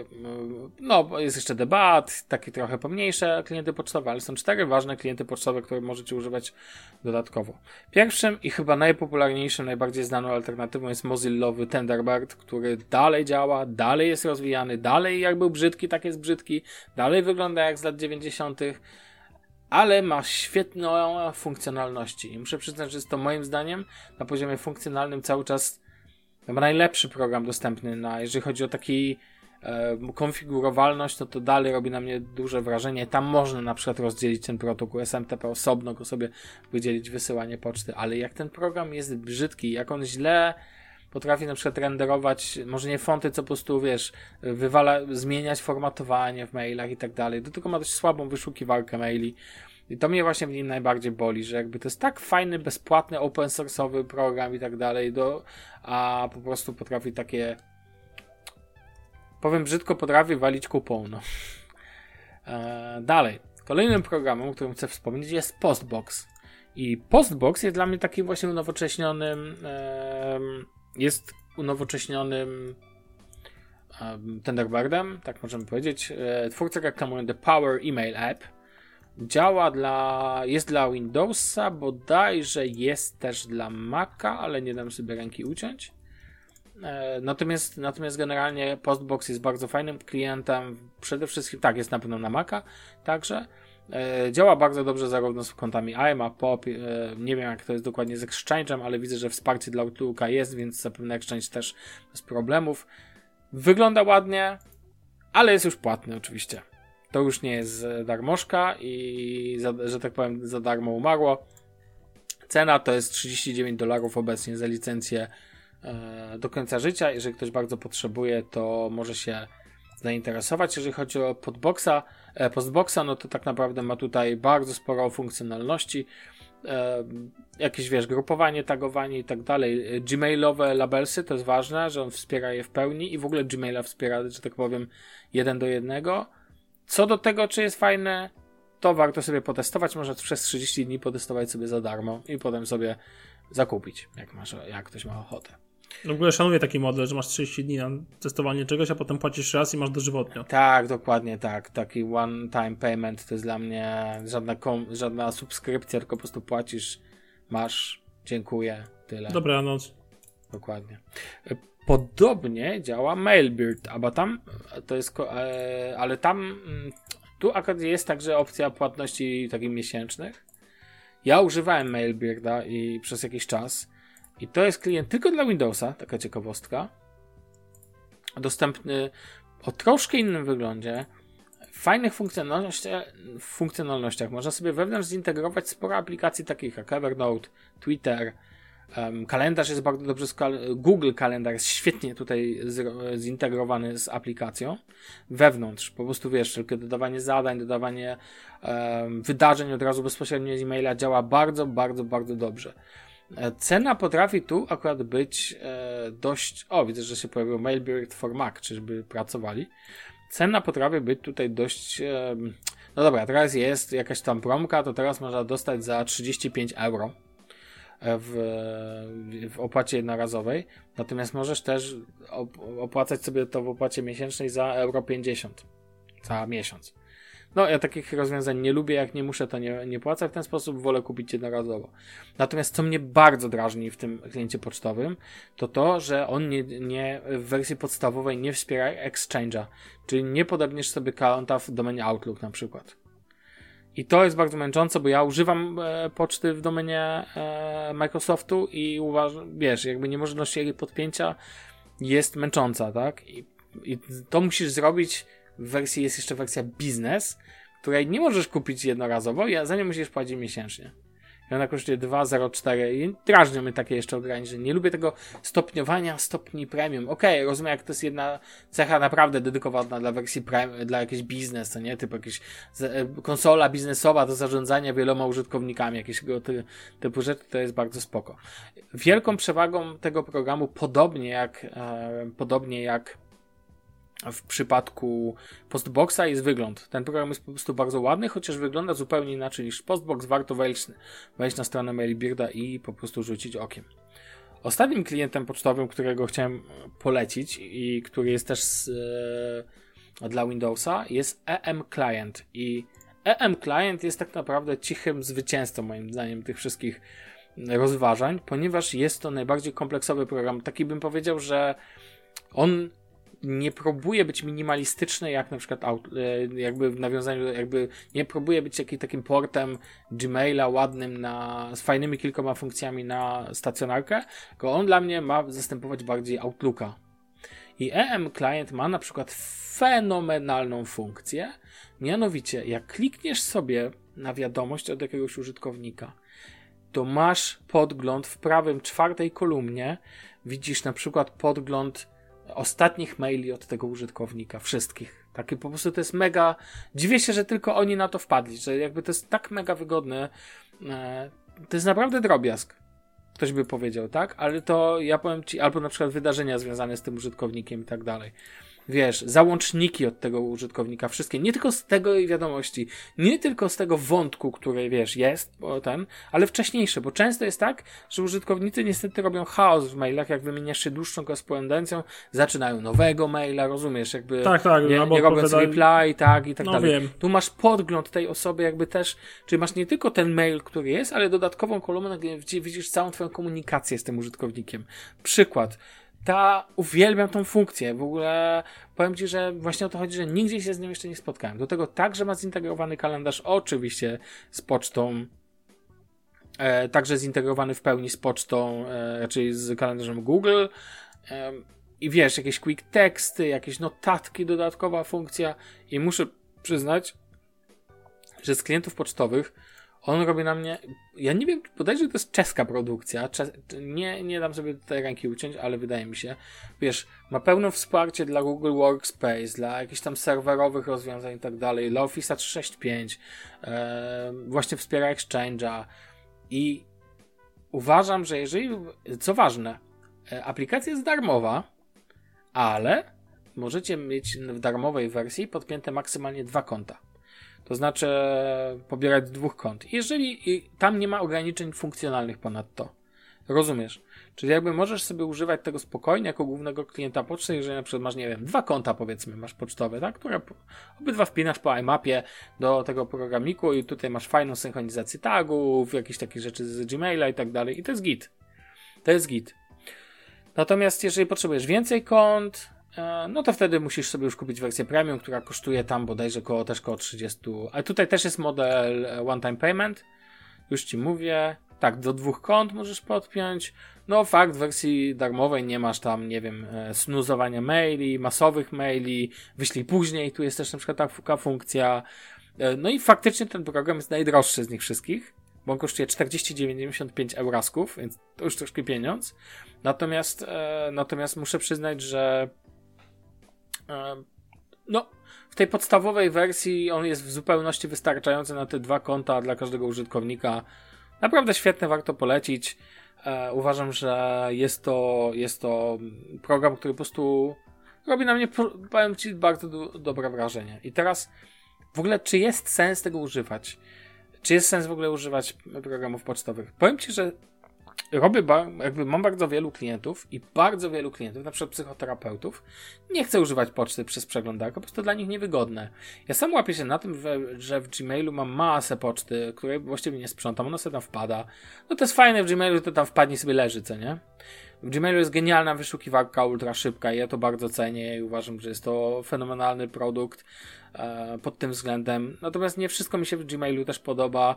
no, jest jeszcze debat, takie trochę pomniejsze klienty pocztowe, ale są cztery ważne klienty pocztowe, które możecie używać dodatkowo. Pierwszym i chyba najpopularniejszym, najbardziej znaną alternatywą jest Mozillowy Thunderbird, który dalej działa, dalej jest rozwijany, dalej jak był brzydki, tak jest brzydki, dalej wygląda jak z lat 90., ale ma świetną funkcjonalności. I muszę przyznać, że jest to moim zdaniem na poziomie funkcjonalnym cały czas najlepszy program dostępny na, jeżeli chodzi o taki e, konfigurowalność, to to dalej robi na mnie duże wrażenie. Tam można na przykład rozdzielić ten protokół SMTP osobno, go sobie wydzielić wysyłanie poczty, ale jak ten program jest brzydki, jak on źle potrafi na przykład renderować, może nie fonty, co po prostu, wiesz, wywala, zmieniać formatowanie w mailach i tak dalej. Do tego ma dość słabą wyszukiwarkę maili. I to mnie właśnie w nim najbardziej boli, że jakby to jest tak fajny, bezpłatny, open source'owy program i tak dalej, do, a po prostu potrafi takie powiem brzydko, potrafi walić kupą, no. Eee, dalej. Kolejnym programem, o którym chcę wspomnieć jest Postbox. I Postbox jest dla mnie takim właśnie unowocześnionym jest unowocześnionym um, Thunderbirdem, tak możemy powiedzieć. E, twórcy reklamują The Power Email App. Działa dla, jest dla Windowsa, bodajże jest też dla Maca, ale nie dam sobie ręki uciąć. E, natomiast, natomiast generalnie Postbox jest bardzo fajnym klientem. Przede wszystkim, tak, jest na pewno na Maca także. E, działa bardzo dobrze zarówno z kontami IMA, POP, e, nie wiem jak to jest dokładnie z Exchange'em, ale widzę, że wsparcie dla Outlooka jest, więc zapewne Exchange też bez problemów. Wygląda ładnie, ale jest już płatny oczywiście. To już nie jest darmożka i, za, że tak powiem, za darmo umarło. Cena to jest 39 dolarów obecnie za licencję e, do końca życia. Jeżeli ktoś bardzo potrzebuje, to może się zainteresować. Jeżeli chodzi o podboxa, e, postboxa, no to tak naprawdę ma tutaj bardzo sporo funkcjonalności. E, jakieś wiesz, grupowanie, tagowanie i tak dalej. Gmailowe labelsy to jest ważne, że on wspiera je w pełni i w ogóle Gmaila wspiera, że tak powiem, jeden do jednego. Co do tego, czy jest fajne, to warto sobie potestować. Można przez 30 dni potestować sobie za darmo i potem sobie zakupić, jak, masz, jak ktoś ma ochotę. W ogóle szanuję taki model, że masz 30 dni na testowanie czegoś, a potem płacisz raz i masz dożywotnio. Tak, dokładnie tak. Taki one-time payment to jest dla mnie żadna, żadna subskrypcja, tylko po prostu płacisz, masz, dziękuję, tyle. Dobranoc. Dokładnie. Podobnie działa Mailbird, albo tam to jest, e, ale tam mm, tu akurat jest także opcja płatności takich miesięcznych. Ja używałem Mailbirda i przez jakiś czas i to jest klient tylko dla Windowsa, taka ciekawostka. Dostępny o troszkę innym wyglądzie, w fajnych funkcjonalnościach, funkcjonalnościach. Można sobie wewnątrz zintegrować sporo aplikacji takich jak Evernote, Twitter, um, kalendarz jest bardzo dobrze, Google Kalendar jest świetnie tutaj z, zintegrowany z aplikacją wewnątrz. Po prostu wiesz, tylko dodawanie zadań, dodawanie um, wydarzeń od razu bezpośrednio z e-maila działa bardzo, bardzo, bardzo dobrze. E, cena potrafi tu akurat być e, dość. O, widzę, że się pojawił Mailbird for Mac, czyżby pracowali. Cena potrafi być tutaj dość. E, no dobra, teraz jest jakaś tam promka, to teraz można dostać za 35 euro. w, w opłacie jednorazowej, natomiast możesz też opłacać sobie to w opłacie miesięcznej za euro 50 za miesiąc. No, ja takich rozwiązań nie lubię, jak nie muszę, to nie, nie płacę w ten sposób, wolę kupić jednorazowo. Natomiast co mnie bardzo drażni w tym kliencie pocztowym, to to, że on nie, nie w wersji podstawowej nie wspiera Exchange'a, czyli nie podobniesz sobie konta w domenie Outlook na przykład. I to jest bardzo męczące, bo ja używam e, poczty w domenie e, Microsoftu i uważam, wiesz, jakby niemożność jej podpięcia jest męcząca, tak? I, I to musisz zrobić wersji jest jeszcze wersja biznes, której nie możesz kupić jednorazowo, a za nią musisz płacić miesięcznie. I ona kosztuje 2,04 i drażnią mnie takie jeszcze ograniczenia. Nie lubię tego stopniowania stopni premium. Okej, okay, rozumiem, jak to jest jedna cecha naprawdę dedykowana dla wersji premium, dla jakiegoś biznesu, nie? Typu jakieś e, konsola biznesowa do zarządzania wieloma użytkownikami, jakiegoś ty, typu rzeczy, to jest bardzo spoko. Wielką przewagą tego programu, podobnie jak, e, podobnie jak w przypadku Postboxa jest wygląd. Ten program jest po prostu bardzo ładny, chociaż wygląda zupełnie inaczej niż Postbox. Warto wejść, wejść na stronę Mailbirda i po prostu rzucić okiem. Ostatnim klientem pocztowym, którego chciałem polecić i który jest też z, e, dla Windowsa jest EM Client i EM Client jest tak naprawdę cichym zwycięzcą moim zdaniem tych wszystkich rozważań, ponieważ jest to najbardziej kompleksowy program. Taki bym powiedział, że on nie próbuje być minimalistyczny, jak na przykład e, jakby w nawiązaniu, jakby nie próbuje być jakimś takim portem Gmaila ładnym na, z fajnymi kilkoma funkcjami na stacjonarkę, tylko on dla mnie ma zastępować bardziej Outlooka. I EM Client ma na przykład fenomenalną funkcję, mianowicie jak klikniesz sobie na wiadomość od jakiegoś użytkownika, to masz podgląd w prawym czwartej kolumnie, widzisz na przykład podgląd ostatnich maili od tego użytkownika, wszystkich. Takie po prostu to jest mega. Dziwię się, że tylko oni na to wpadli, że jakby to jest tak mega wygodne. E, to jest naprawdę drobiazg. Ktoś by powiedział, tak? Ale to ja powiem ci, albo na przykład wydarzenia związane z tym użytkownikiem i tak dalej wiesz, załączniki od tego użytkownika, wszystkie, nie tylko z tego wiadomości, nie tylko z tego wątku, który, wiesz, jest, bo ten, ale wcześniejsze, bo często jest tak, że użytkownicy niestety robią chaos w mailach, jak wymieniasz się dłuższą korespondencją, zaczynają nowego maila, rozumiesz, jakby tak, tak, nie, nie robiąc reply, tak, i tak no, dalej. Wiem. Tu masz podgląd tej osoby jakby też, czyli masz nie tylko ten mail, który jest, ale dodatkową kolumnę, gdzie widzisz całą twoją komunikację z tym użytkownikiem. Przykład, ta, uwielbiam tą funkcję. W ogóle powiem Ci, że właśnie o to chodzi, że nigdzie się z nią jeszcze nie spotkałem. Do tego także ma zintegrowany kalendarz, oczywiście z pocztą, e, także zintegrowany w pełni z pocztą, e, z kalendarzem Google. E, I wiesz, jakieś quick teksty, jakieś notatki, dodatkowa funkcja. I muszę przyznać, że z klientów pocztowych on robi na mnie. Ja nie wiem, bodajże to jest czeska produkcja. nie, nie dam sobie tutaj ręki uciąć, ale wydaje mi się. Wiesz, ma pełne wsparcie dla Google Workspace, dla jakichś tam serwerowych rozwiązań i tak dalej, dla Office 365, e, właśnie wspiera Exchange'a i uważam, że jeżeli, co ważne, e, aplikacja jest darmowa, ale możecie mieć w darmowej wersji podpięte maksymalnie dwa konta. To znaczy pobierać z dwóch kont. Jeżeli tam nie ma ograniczeń funkcjonalnych ponadto. Rozumiesz? Czyli jakby możesz sobie używać tego spokojnie jako głównego klienta poczty, jeżeli na przykład masz, nie wiem, dwa konta powiedzmy, masz pocztowe, tak? Które obydwa wpinasz po iMapie do tego programiku i tutaj masz fajną synchronizację tagów, jakieś takie rzeczy z Gmaila i tak dalej i to jest git. To jest git. Natomiast jeżeli potrzebujesz więcej kont, no to wtedy musisz sobie już kupić wersję premium, która kosztuje tam bodajże koło, też koło 30. Ale tutaj też jest model e, one time payment. Już ci mówię. Tak, do dwóch kont możesz podpiąć. No fakt, w wersji darmowej nie masz tam, nie wiem, e, snuzowania maili, masowych maili, wyślij później, tu jest też na przykład taka funkcja. No i faktycznie ten program jest najdroższy z nich wszystkich, bo on kosztuje 40,95 eurasków, więc to już troszkę pieniądz. Natomiast, natomiast muszę przyznać, że no, w tej podstawowej wersji on jest w zupełności wystarczający na te dwa konta dla każdego użytkownika. Naprawdę świetne, warto polecić. E, uważam, że jest to, jest to program, który po prostu robi na mnie, powiem Ci, bardzo do, dobre wrażenie. I teraz w ogóle, czy jest sens tego używać? Czy jest sens w ogóle używać programów pocztowych? Powiem Ci, że robię, jakby mam bardzo wielu klientów i bardzo wielu klientów, na przykład psychoterapeutów, nie chcę używać poczty przez przeglądarkę, po prostu dla nich niewygodne. Ja sam łapię się na tym, że w Gmailu mam masę poczty, której właściwie nie sprzątam, ona sobie tam wpada. No to jest fajne w Gmailu, to tam wpadnie sobie leży, co nie? W Gmailu jest genialna wyszukiwarka, ultra szybka ja to bardzo cenię i uważam, że jest to fenomenalny produkt e, pod tym względem. Natomiast nie wszystko mi się w Gmailu też podoba.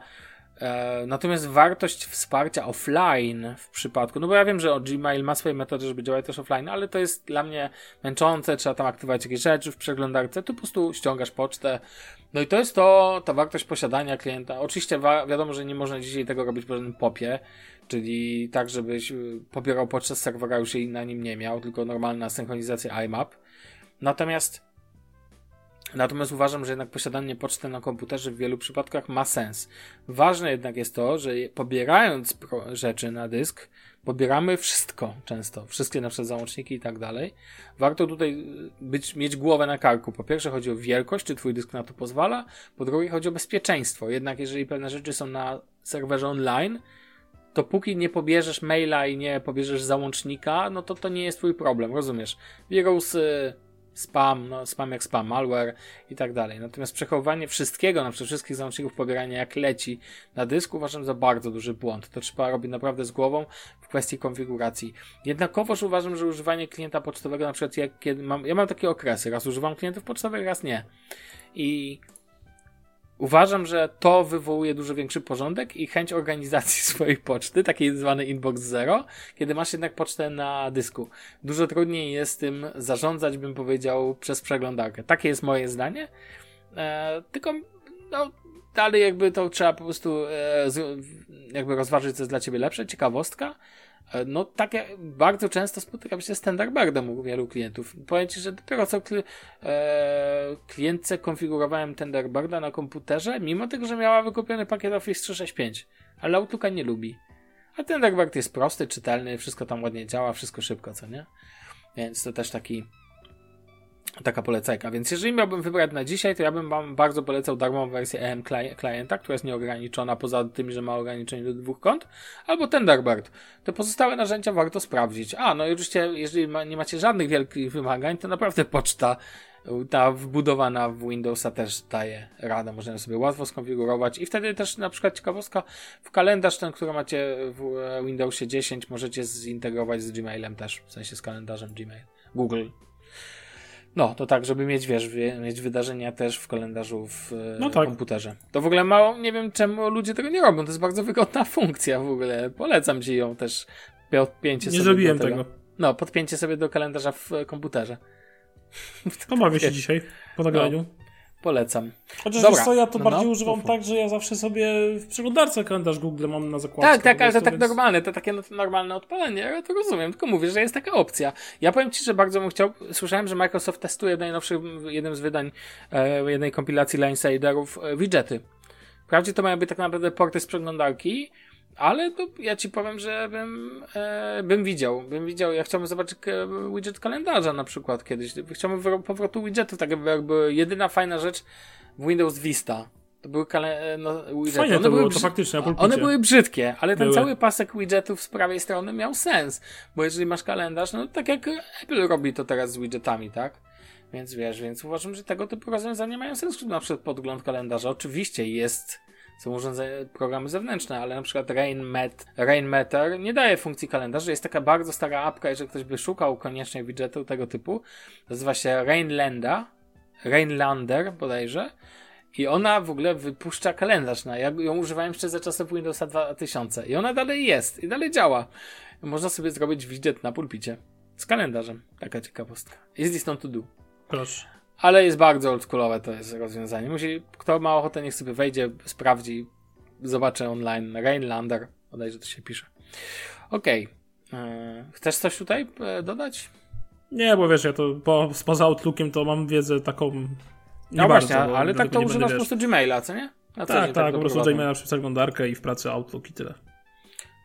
E, natomiast wartość wsparcia offline w przypadku, no bo ja wiem, że Gmail ma swoje metody, żeby działać też offline, ale to jest dla mnie męczące, trzeba tam aktywować jakieś rzeczy w przeglądarce, tu po prostu ściągasz pocztę. No i to jest to, ta wartość posiadania klienta. Oczywiście wiadomo, że nie można dzisiaj tego robić w żadnym popie, czyli tak, żebyś y, pobierał pocztę z serwera już i na nim nie miał, tylko normalna synchronizacja IMAP. Natomiast Natomiast uważam, że jednak posiadanie poczty na komputerze w wielu przypadkach ma sens. Ważne jednak jest to, że pobierając rzeczy na dysk, pobieramy wszystko często, wszystkie na przykład załączniki i tak dalej. Warto tutaj być, mieć głowę na karku. Po pierwsze chodzi o wielkość, czy twój dysk na to pozwala, po drugie chodzi o bezpieczeństwo. Jednak jeżeli pewne rzeczy są na serwerze online, to póki nie pobierzesz maila i nie pobierzesz załącznika, no to to nie jest twój problem, rozumiesz? Wirusy, spam, no spam jak spam, malware i tak dalej. Natomiast przechowywanie wszystkiego, na przykład wszystkich załączników pobierania jak leci na dysku uważam za bardzo duży błąd. To trzeba robić naprawdę z głową w kwestii konfiguracji. Jednakowoż uważam, że używanie klienta pocztowego, na przykład jak, kiedy mam, ja mam takie okresy, raz używam klientów pocztowych, raz nie. I Uważam, że to wywołuje dużo większy porządek i chęć organizacji swojej poczty, takiej zwany inbox zero, kiedy masz jednak pocztę na dysku. Dużo trudniej jest tym zarządzać, bym powiedział, przez przeglądarkę. Takie jest moje zdanie. E, tylko, no, dalej jakby to trzeba po prostu e, jakby rozważyć, co jest dla ciebie lepsze. Ciekawostka. E, no, takie bardzo często spotykam się z Thunderbirtem u wielu klientów. Powiem Ci, że dopiero co kli, e, klientce konfigurowałem Thunderbirda na komputerze, mimo tego, że miała wykupiony pakiet Office 365, ale Outlooka nie lubi. A Thunderbird jest prosty, czytelny, wszystko tam ładnie działa, wszystko szybko, co nie? Więc to też taki taka polecajka. Więc jeżeli miałbym wybrać na dzisiaj, to ja bym wam bardzo polecał darmową wersję EM klienta, która jest nieograniczona poza tym, że ma ograniczenie do dwóch kont, albo Thunderbird. Te pozostałe narzędzia warto sprawdzić. A, no i oczywiście, jeżeli ma, nie macie żadnych wielkich wymagań, to naprawdę poczta ta wbudowana w Windowsa też daje radę, można sobie łatwo skonfigurować i wtedy też na przykład ciekawostka w kalendarz ten, który macie w Windowsie 10 możecie zintegrować z Gmailem też, w sensie z kalendarzem Gmail, Google no, to tak, żeby mieć, wiesz, mieć wydarzenia też w kalendarzu w no tak. komputerze. To w ogóle mało, nie wiem czemu ludzie tego nie robią, to jest bardzo wygodna funkcja w ogóle. Polecam ci ją też, podpięcie nie sobie zrobiłem tego. tego. No, podpięcie sobie do kalendarza w komputerze. Pomawię się dzisiaj po nagraniu. No. Polecam. Chociaż Dobra. co, ja to no, bardziej no, używam tak, że ja zawsze sobie w przeglądarce kalendarz Google mam na zakładce. Tak, tak, ale to tak więc... normalne, to takie normalne odpalenie, ja to rozumiem, tylko mówię, że jest taka opcja. Ja powiem Ci, że bardzo bym chciał, słyszałem, że Microsoft testuje w najnowszym, jednym z wydań e, jednej kompilacji dla insiderów e, widgety. Wprawdzie to mają być tak naprawdę porty z przeglądarki, ale to ja ci powiem, że bym, e, bym widział, bym widział, ja chciałbym zobaczyć widget kalendarza na przykład kiedyś. Chciałbym powrotu widgetów, tak jakby, jakby jedyna fajna rzecz w Windows Vista. To były kale, no, widgety. Fajnie one to było, to faktycznie. One były brzydkie, ale ten były. cały pasek widgetów z prawej strony miał sens, bo jeżeli masz kalendarz, no tak jak Apple robi to teraz z widgetami, tak? Więc wiesz, więc uważam, że tego typu rozwiązania mają sens, na przykład podgląd kalendarza. Oczywiście jest są urządzenia, programy zewnętrzne, ale na przykład Rainmet, Rainmeter nie daje funkcji kalendarza. Jest taka bardzo stara apka, jeżeli ktoś by szukał koniecznie widgetu tego typu. Nazywa się Rainlanda, Rainlander bodajże. I ona w ogóle wypuszcza kalendarz. Na, ja ją używałem jeszcze za czasów Windowsa 2000. I ona dalej jest. I dalej działa. Można sobie zrobić widget na pulpicie. Z kalendarzem. Taka ciekawostka. Is this to do? Proszę ale jest bardzo oldschoolowe to jest rozwiązanie. Musi, kto ma ochotę, niech sobie wejdzie, sprawdzi, zobaczy online. Rainlander, bodajże to się pisze. Okej. Okay. E, chcesz coś tutaj e, dodać? Nie, bo wiesz, ja to po, poza Outlookiem to mam wiedzę taką no bardzo, właśnie, ale tak to używasz po prostu Gmaila, co nie? tak, tak, tak, po prostu Gmaila przez przeglądarkę i w pracy Outlook i tyle.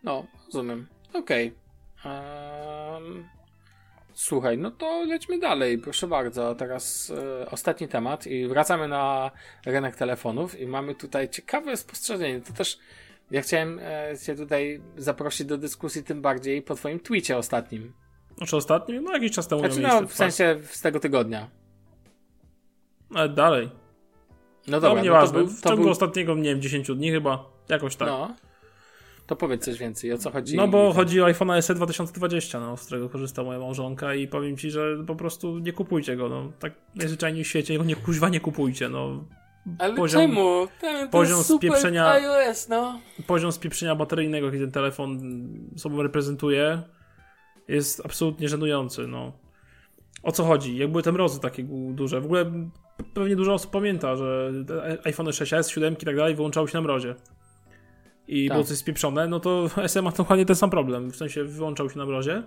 No, rozumiem. Okej. Okay. Um, Słuchaj, no to lećmy dalej, proszę bardzo. Teraz e, ostatni temat i wracamy na rynek telefonów i mamy tutaj ciekawe spostrzeżenie. To też Ja chciałem e, cię tutaj zaprosić do dyskusji tym bardziej po twoim tweetie ostatnim. Znaczy ostatnim? No jakiś czas temu Znaczy, no, w sensie z tego tygodnia. Ale dalej. No No, dobra, no, to nieważne. był, w to ciągu był, ostatniego, nie wiem, 10 dni chyba. Jakoś tak. No, No. To powiedz coś więcej, o co chodzi. bo chodzi o iPhone SE 2020, no, z którego korzysta moja małżonka i powiem ci, że po prostu nie kupujcie go, no. Tak najzwyczajniej w świecie, nie, kuźwa nie kupujcie, no. Ale poziom- czemu? Ten, poziom spieprzenia- iOS, no. Poziom spieprzenia bateryjnego, jaki ten telefon sobą reprezentuje, jest absolutnie żenujący, no. O co chodzi? Jak były te mrozy takie duże? W ogóle pewnie dużo osób pamięta, że iPhone 6s, 7 i tak dalej wyłączały się na mrozie. I Tak. było coś spieprzone, no to SM ma dokładnie ten sam problem. W sensie wyłączał się na mrozie.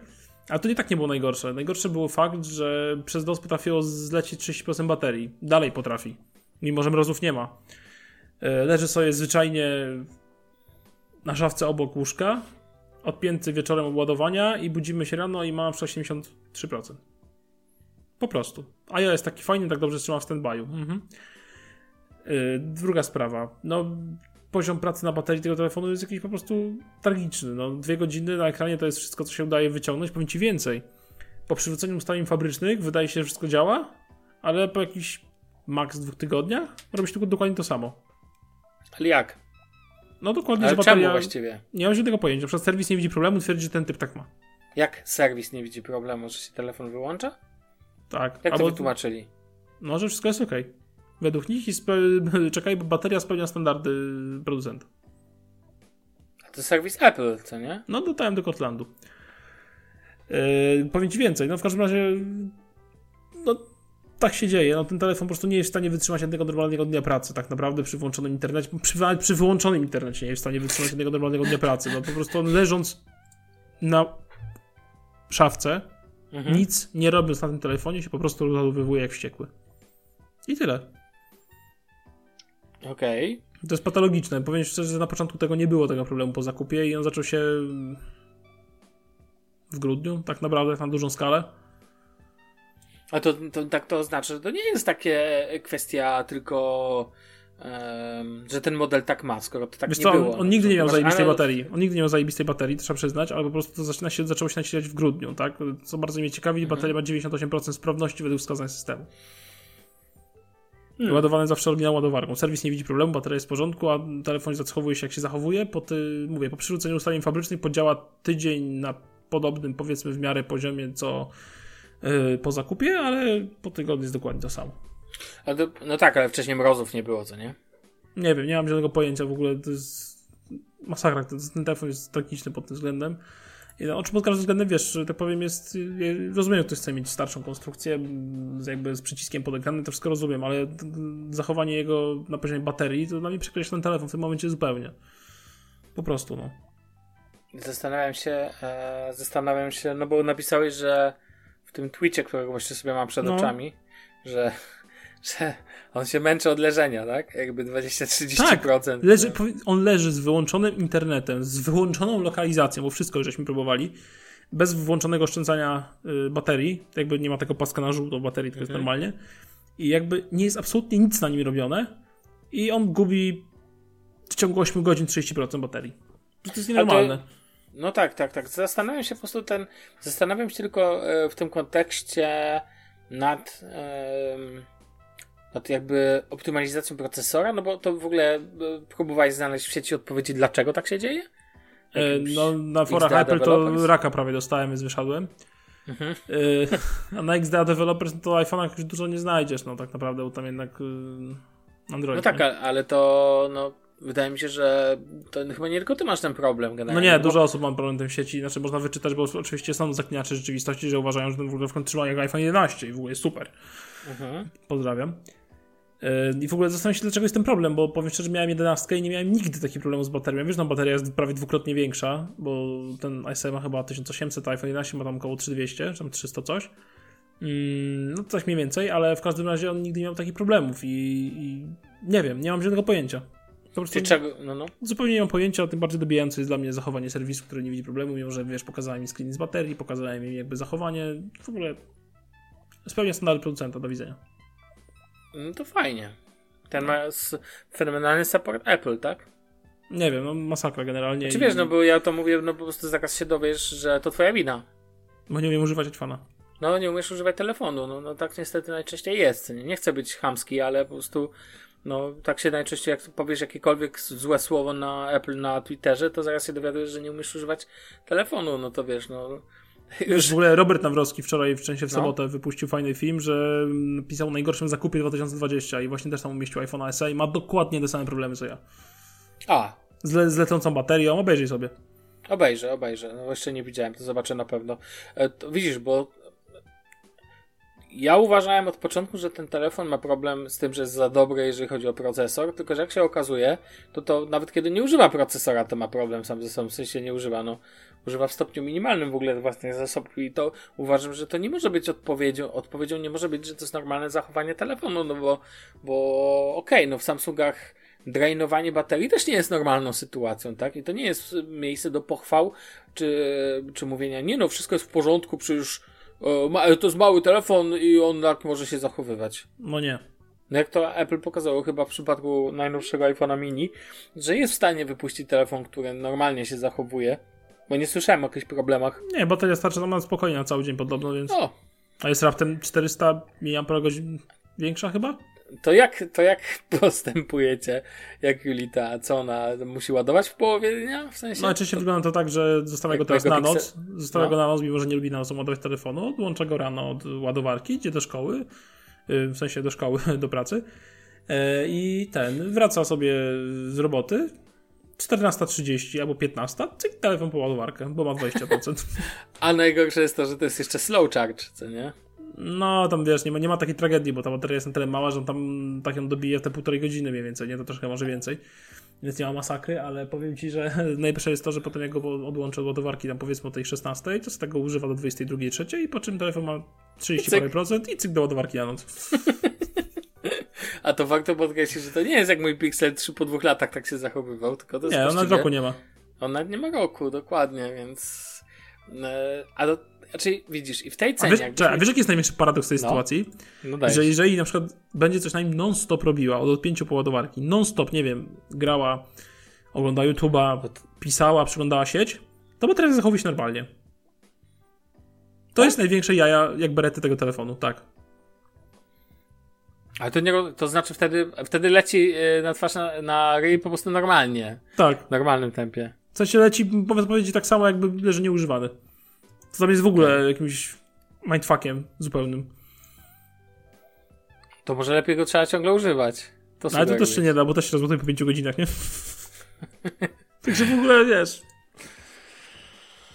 A to nie tak nie było najgorsze. Najgorsze był fakt, że przez DOS potrafiło zlecić 30% baterii. Dalej potrafi. Mimo, że mrozów nie ma. E, Leży sobie zwyczajnie na szafce obok łóżka, odpięty wieczorem od ładowania i budzimy się rano i ma na przykład 73%. Po prostu. A ja jest taki fajny, tak dobrze trzyma w stand-by'u. Mhm. Yy, druga sprawa. No, poziom pracy na baterii tego telefonu jest jakiś po prostu tragiczny. No, dwie godziny na ekranie to jest wszystko, co się udaje wyciągnąć. Powiem ci więcej. Po przywróceniu ustawień fabrycznych wydaje się, że wszystko działa, ale po jakichś maks dwóch tygodniach robisz tylko dokładnie to samo. Ale jak? No dokładnie, Ale że czemu bateria... właściwie? Nie mam żadnego pojęcia. Na przykład serwis nie widzi problemu, twierdzi, że ten typ tak ma. Jak serwis nie widzi problemu, że się telefon wyłącza? Tak. Jak to Albo- wytłumaczyli? No, że wszystko jest ok. Według nich i czekaj, bo bateria spełnia standardy producenta. A to serwis Apple, co nie? No, dodałem do Kotlandu. Yy, powiem ci więcej. No, w każdym razie, no, tak się dzieje. No, ten telefon po prostu nie jest w stanie wytrzymać jednego normalnego dnia pracy. Tak naprawdę przy włączonym internecie, przy, przy wyłączonym internecie nie jest w stanie wytrzymać jednego normalnego dnia pracy. No, po prostu on leżąc na szafce, Mhm. nic nie robiąc na tym telefonie, się po prostu rozładowywuje jak wściekły. I tyle. Okej. To jest patologiczne. Powiem szczerze, że na początku tego nie było tego problemu po zakupie i on zaczął się w grudniu, tak naprawdę, na dużą skalę. A to, to tak to oznacza, że to nie jest takie kwestia tylko, em, że ten model tak ma, skoro to tak Wiesz nie co, było. on, on nigdy nie miał zajebistej analog- baterii. On nigdy nie miał zajebistej baterii, trzeba przyznać, ale po prostu to zaczyna się, zaczęło się nasilać w grudniu, tak? Co bardzo mnie ciekawi, Mhm. bateria ma 98% sprawności według wskazań systemu. Hmm. Ładowany zawsze oryginał ładowarką. Serwis nie widzi problemu, bateria jest w porządku, a telefon zachowuje się jak się zachowuje. Po, ty, mówię, po przywróceniu ustawień fabrycznych podziała tydzień na podobnym, powiedzmy, w miarę poziomie co yy, po zakupie, ale po tygodniu jest dokładnie to samo. No tak, ale wcześniej mrozów nie było, co nie? Nie wiem, nie mam żadnego pojęcia w ogóle. To jest masakra. Ten telefon jest tragiczny pod tym względem. I no, pod każdym względem, wiesz, że tak powiem, jest. ja Rozumiem, że ktoś chce mieć starszą konstrukcję, jakby z przyciskiem pod ekranem, to wszystko rozumiem, ale zachowanie jego na poziomie baterii to dla mnie przekreśla ten telefon w tym momencie zupełnie. Po prostu, no. Zastanawiam się, e, zastanawiam się, no bo napisałeś, że w tym tweetie, którego właśnie sobie mam przed No. oczami, że, że on się męczy od leżenia, tak? Jakby 20-30%. Leży, powie- on leży z wyłączonym internetem, z wyłączoną lokalizacją, bo wszystko żeśmy próbowali, bez włączonego oszczędzania y, baterii, jakby nie ma tego paska na żółto baterii, jest Mhm. normalnie. I jakby nie jest absolutnie nic na nim robione i on gubi w ciągu 8 godzin 30% baterii. To jest nienormalne. No tak, tak, tak. Zastanawiam się po prostu ten. Zastanawiam się tylko e, w tym kontekście nad. em, nad jakby optymalizacją procesora, no bo to w ogóle e, próbowałeś znaleźć w sieci odpowiedzi, dlaczego tak się dzieje? E, Jakimś No, na forach Apple to raka prawie dostałem, więc wyszedłem. Mhm. E, A na XDA Developers no to iPhone'ach już dużo nie znajdziesz, no tak naprawdę, bo tam jednak Android. No tak, nie? ale to no, wydaje mi się, że to chyba nie tylko ty masz ten problem No generalnie. nie, bo- dużo osób ma problem tym w sieci, znaczy można wyczytać, bo oczywiście są zaklinacze rzeczywistości, że uważają, że ten w ogóle w końcu trzyma jak iPhone 11 i w ogóle jest super. Mhm. Pozdrawiam. Yy, I w ogóle zastanawiam się, dlaczego jest ten problem, bo powiem szczerze, miałem 11 i nie miałem nigdy takiego problemu z baterią. Wiesz, no bateria jest prawie dwukrotnie większa, bo ten iPhone ma chyba 1800, a iPhone 11 ma tam około 3200, czy tam 300 coś. Mm, no coś mniej więcej, ale w każdym razie on nigdy nie miał takich problemów i, i nie wiem, nie mam żadnego pojęcia. Po prostu czego? No, no. zupełnie nie mam pojęcia, tym bardziej dobijające jest dla mnie zachowanie serwisu, który nie widzi problemu, mimo że wiesz, pokazałem im screen z baterii, pokazałem im jakby zachowanie, w ogóle spełnia standardy producenta, do widzenia. No to fajnie. Ten ma fenomenalny support Apple, tak? Nie wiem, no masakra generalnie. Czy i- wiesz, no bo ja to mówię, no po prostu zaraz się dowiesz, że to twoja wina. Bo nie umiem używać iPhone'a. No, nie umiesz używać telefonu. No, no tak niestety najczęściej jest. Nie, nie chcę być chamski, ale po prostu no tak się najczęściej, jak powiesz jakiekolwiek złe słowo na Apple na Twitterze, to zaraz się dowiadujesz, że nie umiesz używać telefonu. No to wiesz, no już W ogóle Robert Nawrowski wczoraj, w części w No. sobotę, wypuścił fajny film, że mm, pisał o najgorszym zakupie 2020 i właśnie też tam umieścił iPhone SE i ma dokładnie te same problemy co ja. A, Z, z lecącą baterią, obejrzyj sobie. Obejrzę, obejrzę. No jeszcze nie widziałem, to zobaczę na pewno. E, to widzisz, bo ja uważałem od początku, że ten telefon ma problem z tym, że jest za dobry, jeżeli chodzi o procesor, tylko że jak się okazuje, to to nawet kiedy nie używa procesora, to ma problem sam ze sobą, w sensie nie używa, no używa w stopniu minimalnym w ogóle własnych zasobów i to uważam, że to nie może być odpowiedzią, odpowiedzią nie może być, że to jest normalne zachowanie telefonu, no bo, bo okej, no w Samsungach drainowanie baterii też nie jest normalną sytuacją, tak? I to nie jest miejsce do pochwał, czy, czy mówienia, nie no, wszystko jest w porządku, przecież ma, to jest mały telefon i on tak może się zachowywać. No nie. No jak to Apple pokazało chyba w przypadku najnowszego iPhone'a mini, że jest w stanie wypuścić telefon, który normalnie się zachowuje, bo nie słyszałem o jakichś problemach. Nie, bateria starczy nam na spokojnie na cały dzień podobno, więc... O, A jest raptem 400 mAh większa chyba? To jak, to jak postępujecie, jak Julita, co ona musi ładować w połowie dnia? W sensie? No najczęściej wygląda to tak, że zostawia go teraz na noc, zostawia No. go na noc, mimo że nie lubi na noc ładować telefonu, odłącza go rano od ładowarki, idzie do szkoły, yy, w sensie do szkoły, do pracy yy, i ten, wraca sobie z roboty, 14.30 albo 15, cyk, telefon po ładowarkę, bo ma 20%. A najgorsze jest to, że to jest jeszcze slow charge, co nie? No, tam wiesz, nie ma, nie ma takiej tragedii, bo ta bateria jest na tyle mała, że on tam tak ją dobije w te półtorej godziny mniej więcej, nie? To troszkę może więcej. Więc nie ma masakry, ale powiem ci, że najlepsze jest to, że potem jak go odłączę od ładowarki tam powiedzmy o tej 16, to z tego używa do 22.03 i po czym telefon ma 30 Cyk. parę procent i cyk do ładowarki na noc. A to warto podkreślić, że to nie jest jak mój Pixel 3 po dwóch latach tak się zachowywał, tylko to jest Nie, on właściwie- roku nie ma. On nie ma roku, dokładnie, więc... E, a do, znaczy, widzisz, i w tej A cenie... wiesz, jakbyśmy- a wiesz jaki jest największy paradoks tej No, sytuacji? no dajesz. że jeżeli na przykład będzie coś na nim non-stop robiła, od odpięciu po ładowarki, non-stop, nie wiem, grała, ogląda YouTube'a, pisała, przeglądała sieć, to bateria zachowuje się normalnie. To jest największe jaja, jak berety tego telefonu, tak. Ale to, nie, to znaczy wtedy, wtedy leci e, na twarz na, na ryj po prostu normalnie, Tak. w normalnym tempie. W sensie leci, powiedz powiedzieć, tak samo, jakby leży nieużywany. To tam jest w ogóle jakimś mindfuckiem zupełnym. To może lepiej go trzeba ciągle używać. To No, ale to sugeruję. też się nie da, bo też się rozładuje po 5 godzinach, nie? Także w ogóle, wiesz...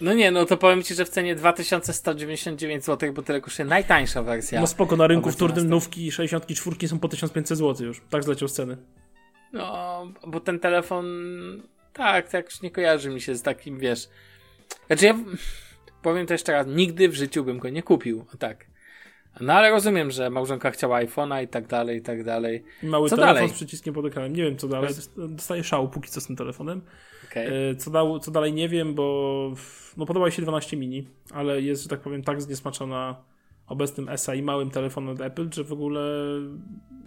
No nie, no to powiem ci, że w cenie 2199 zł, bo tyle kosztuje najtańsza wersja. No spoko, na rynku wtórnym nówki 64 są po 1500 zł już. Tak zleciał ceny. No, bo ten telefon, tak, tak już nie kojarzy mi się z takim, wiesz. Znaczy ja powiem to jeszcze raz, nigdy w życiu bym go nie kupił, o tak. No ale rozumiem, że małżonka chciała iPhone'a i tak dalej, i tak dalej. Mały Co telefon dalej? z przyciskiem pod ekranem. Nie wiem co dalej. Dostaję szału póki co z tym telefonem. Okej. E, Co, dał, co dalej nie wiem, bo no podoba mi się 12 mini, ale jest, że tak powiem, tak zniesmaczona obecnym ESA i małym telefonem od Apple, że w ogóle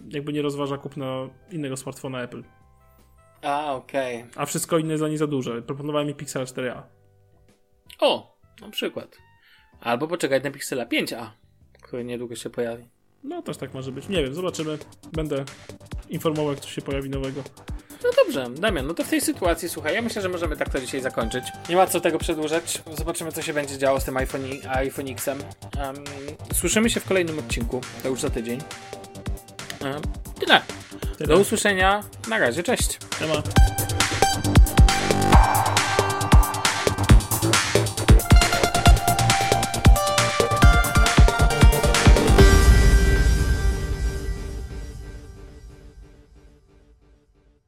jakby nie rozważa kupna innego smartfona Apple. A, okej. A wszystko inne dla niej za duże. Proponowałem mi Pixel 4a. O, na przykład. Albo poczekać na Pixela 5a, który niedługo się pojawi. No też tak może być. Nie wiem, zobaczymy. Będę informował, jak coś się pojawi nowego. No dobrze, Damian, no to w tej sytuacji, słuchaj, ja myślę, że możemy tak to dzisiaj zakończyć. Nie ma co tego przedłużać. Zobaczymy, co się będzie działo z tym iPhone, iPhone X-em. Um, słyszymy się w kolejnym odcinku, to już za tydzień. Um, tyle. Tyle. Do usłyszenia. Na razie, cześć. Nie ma.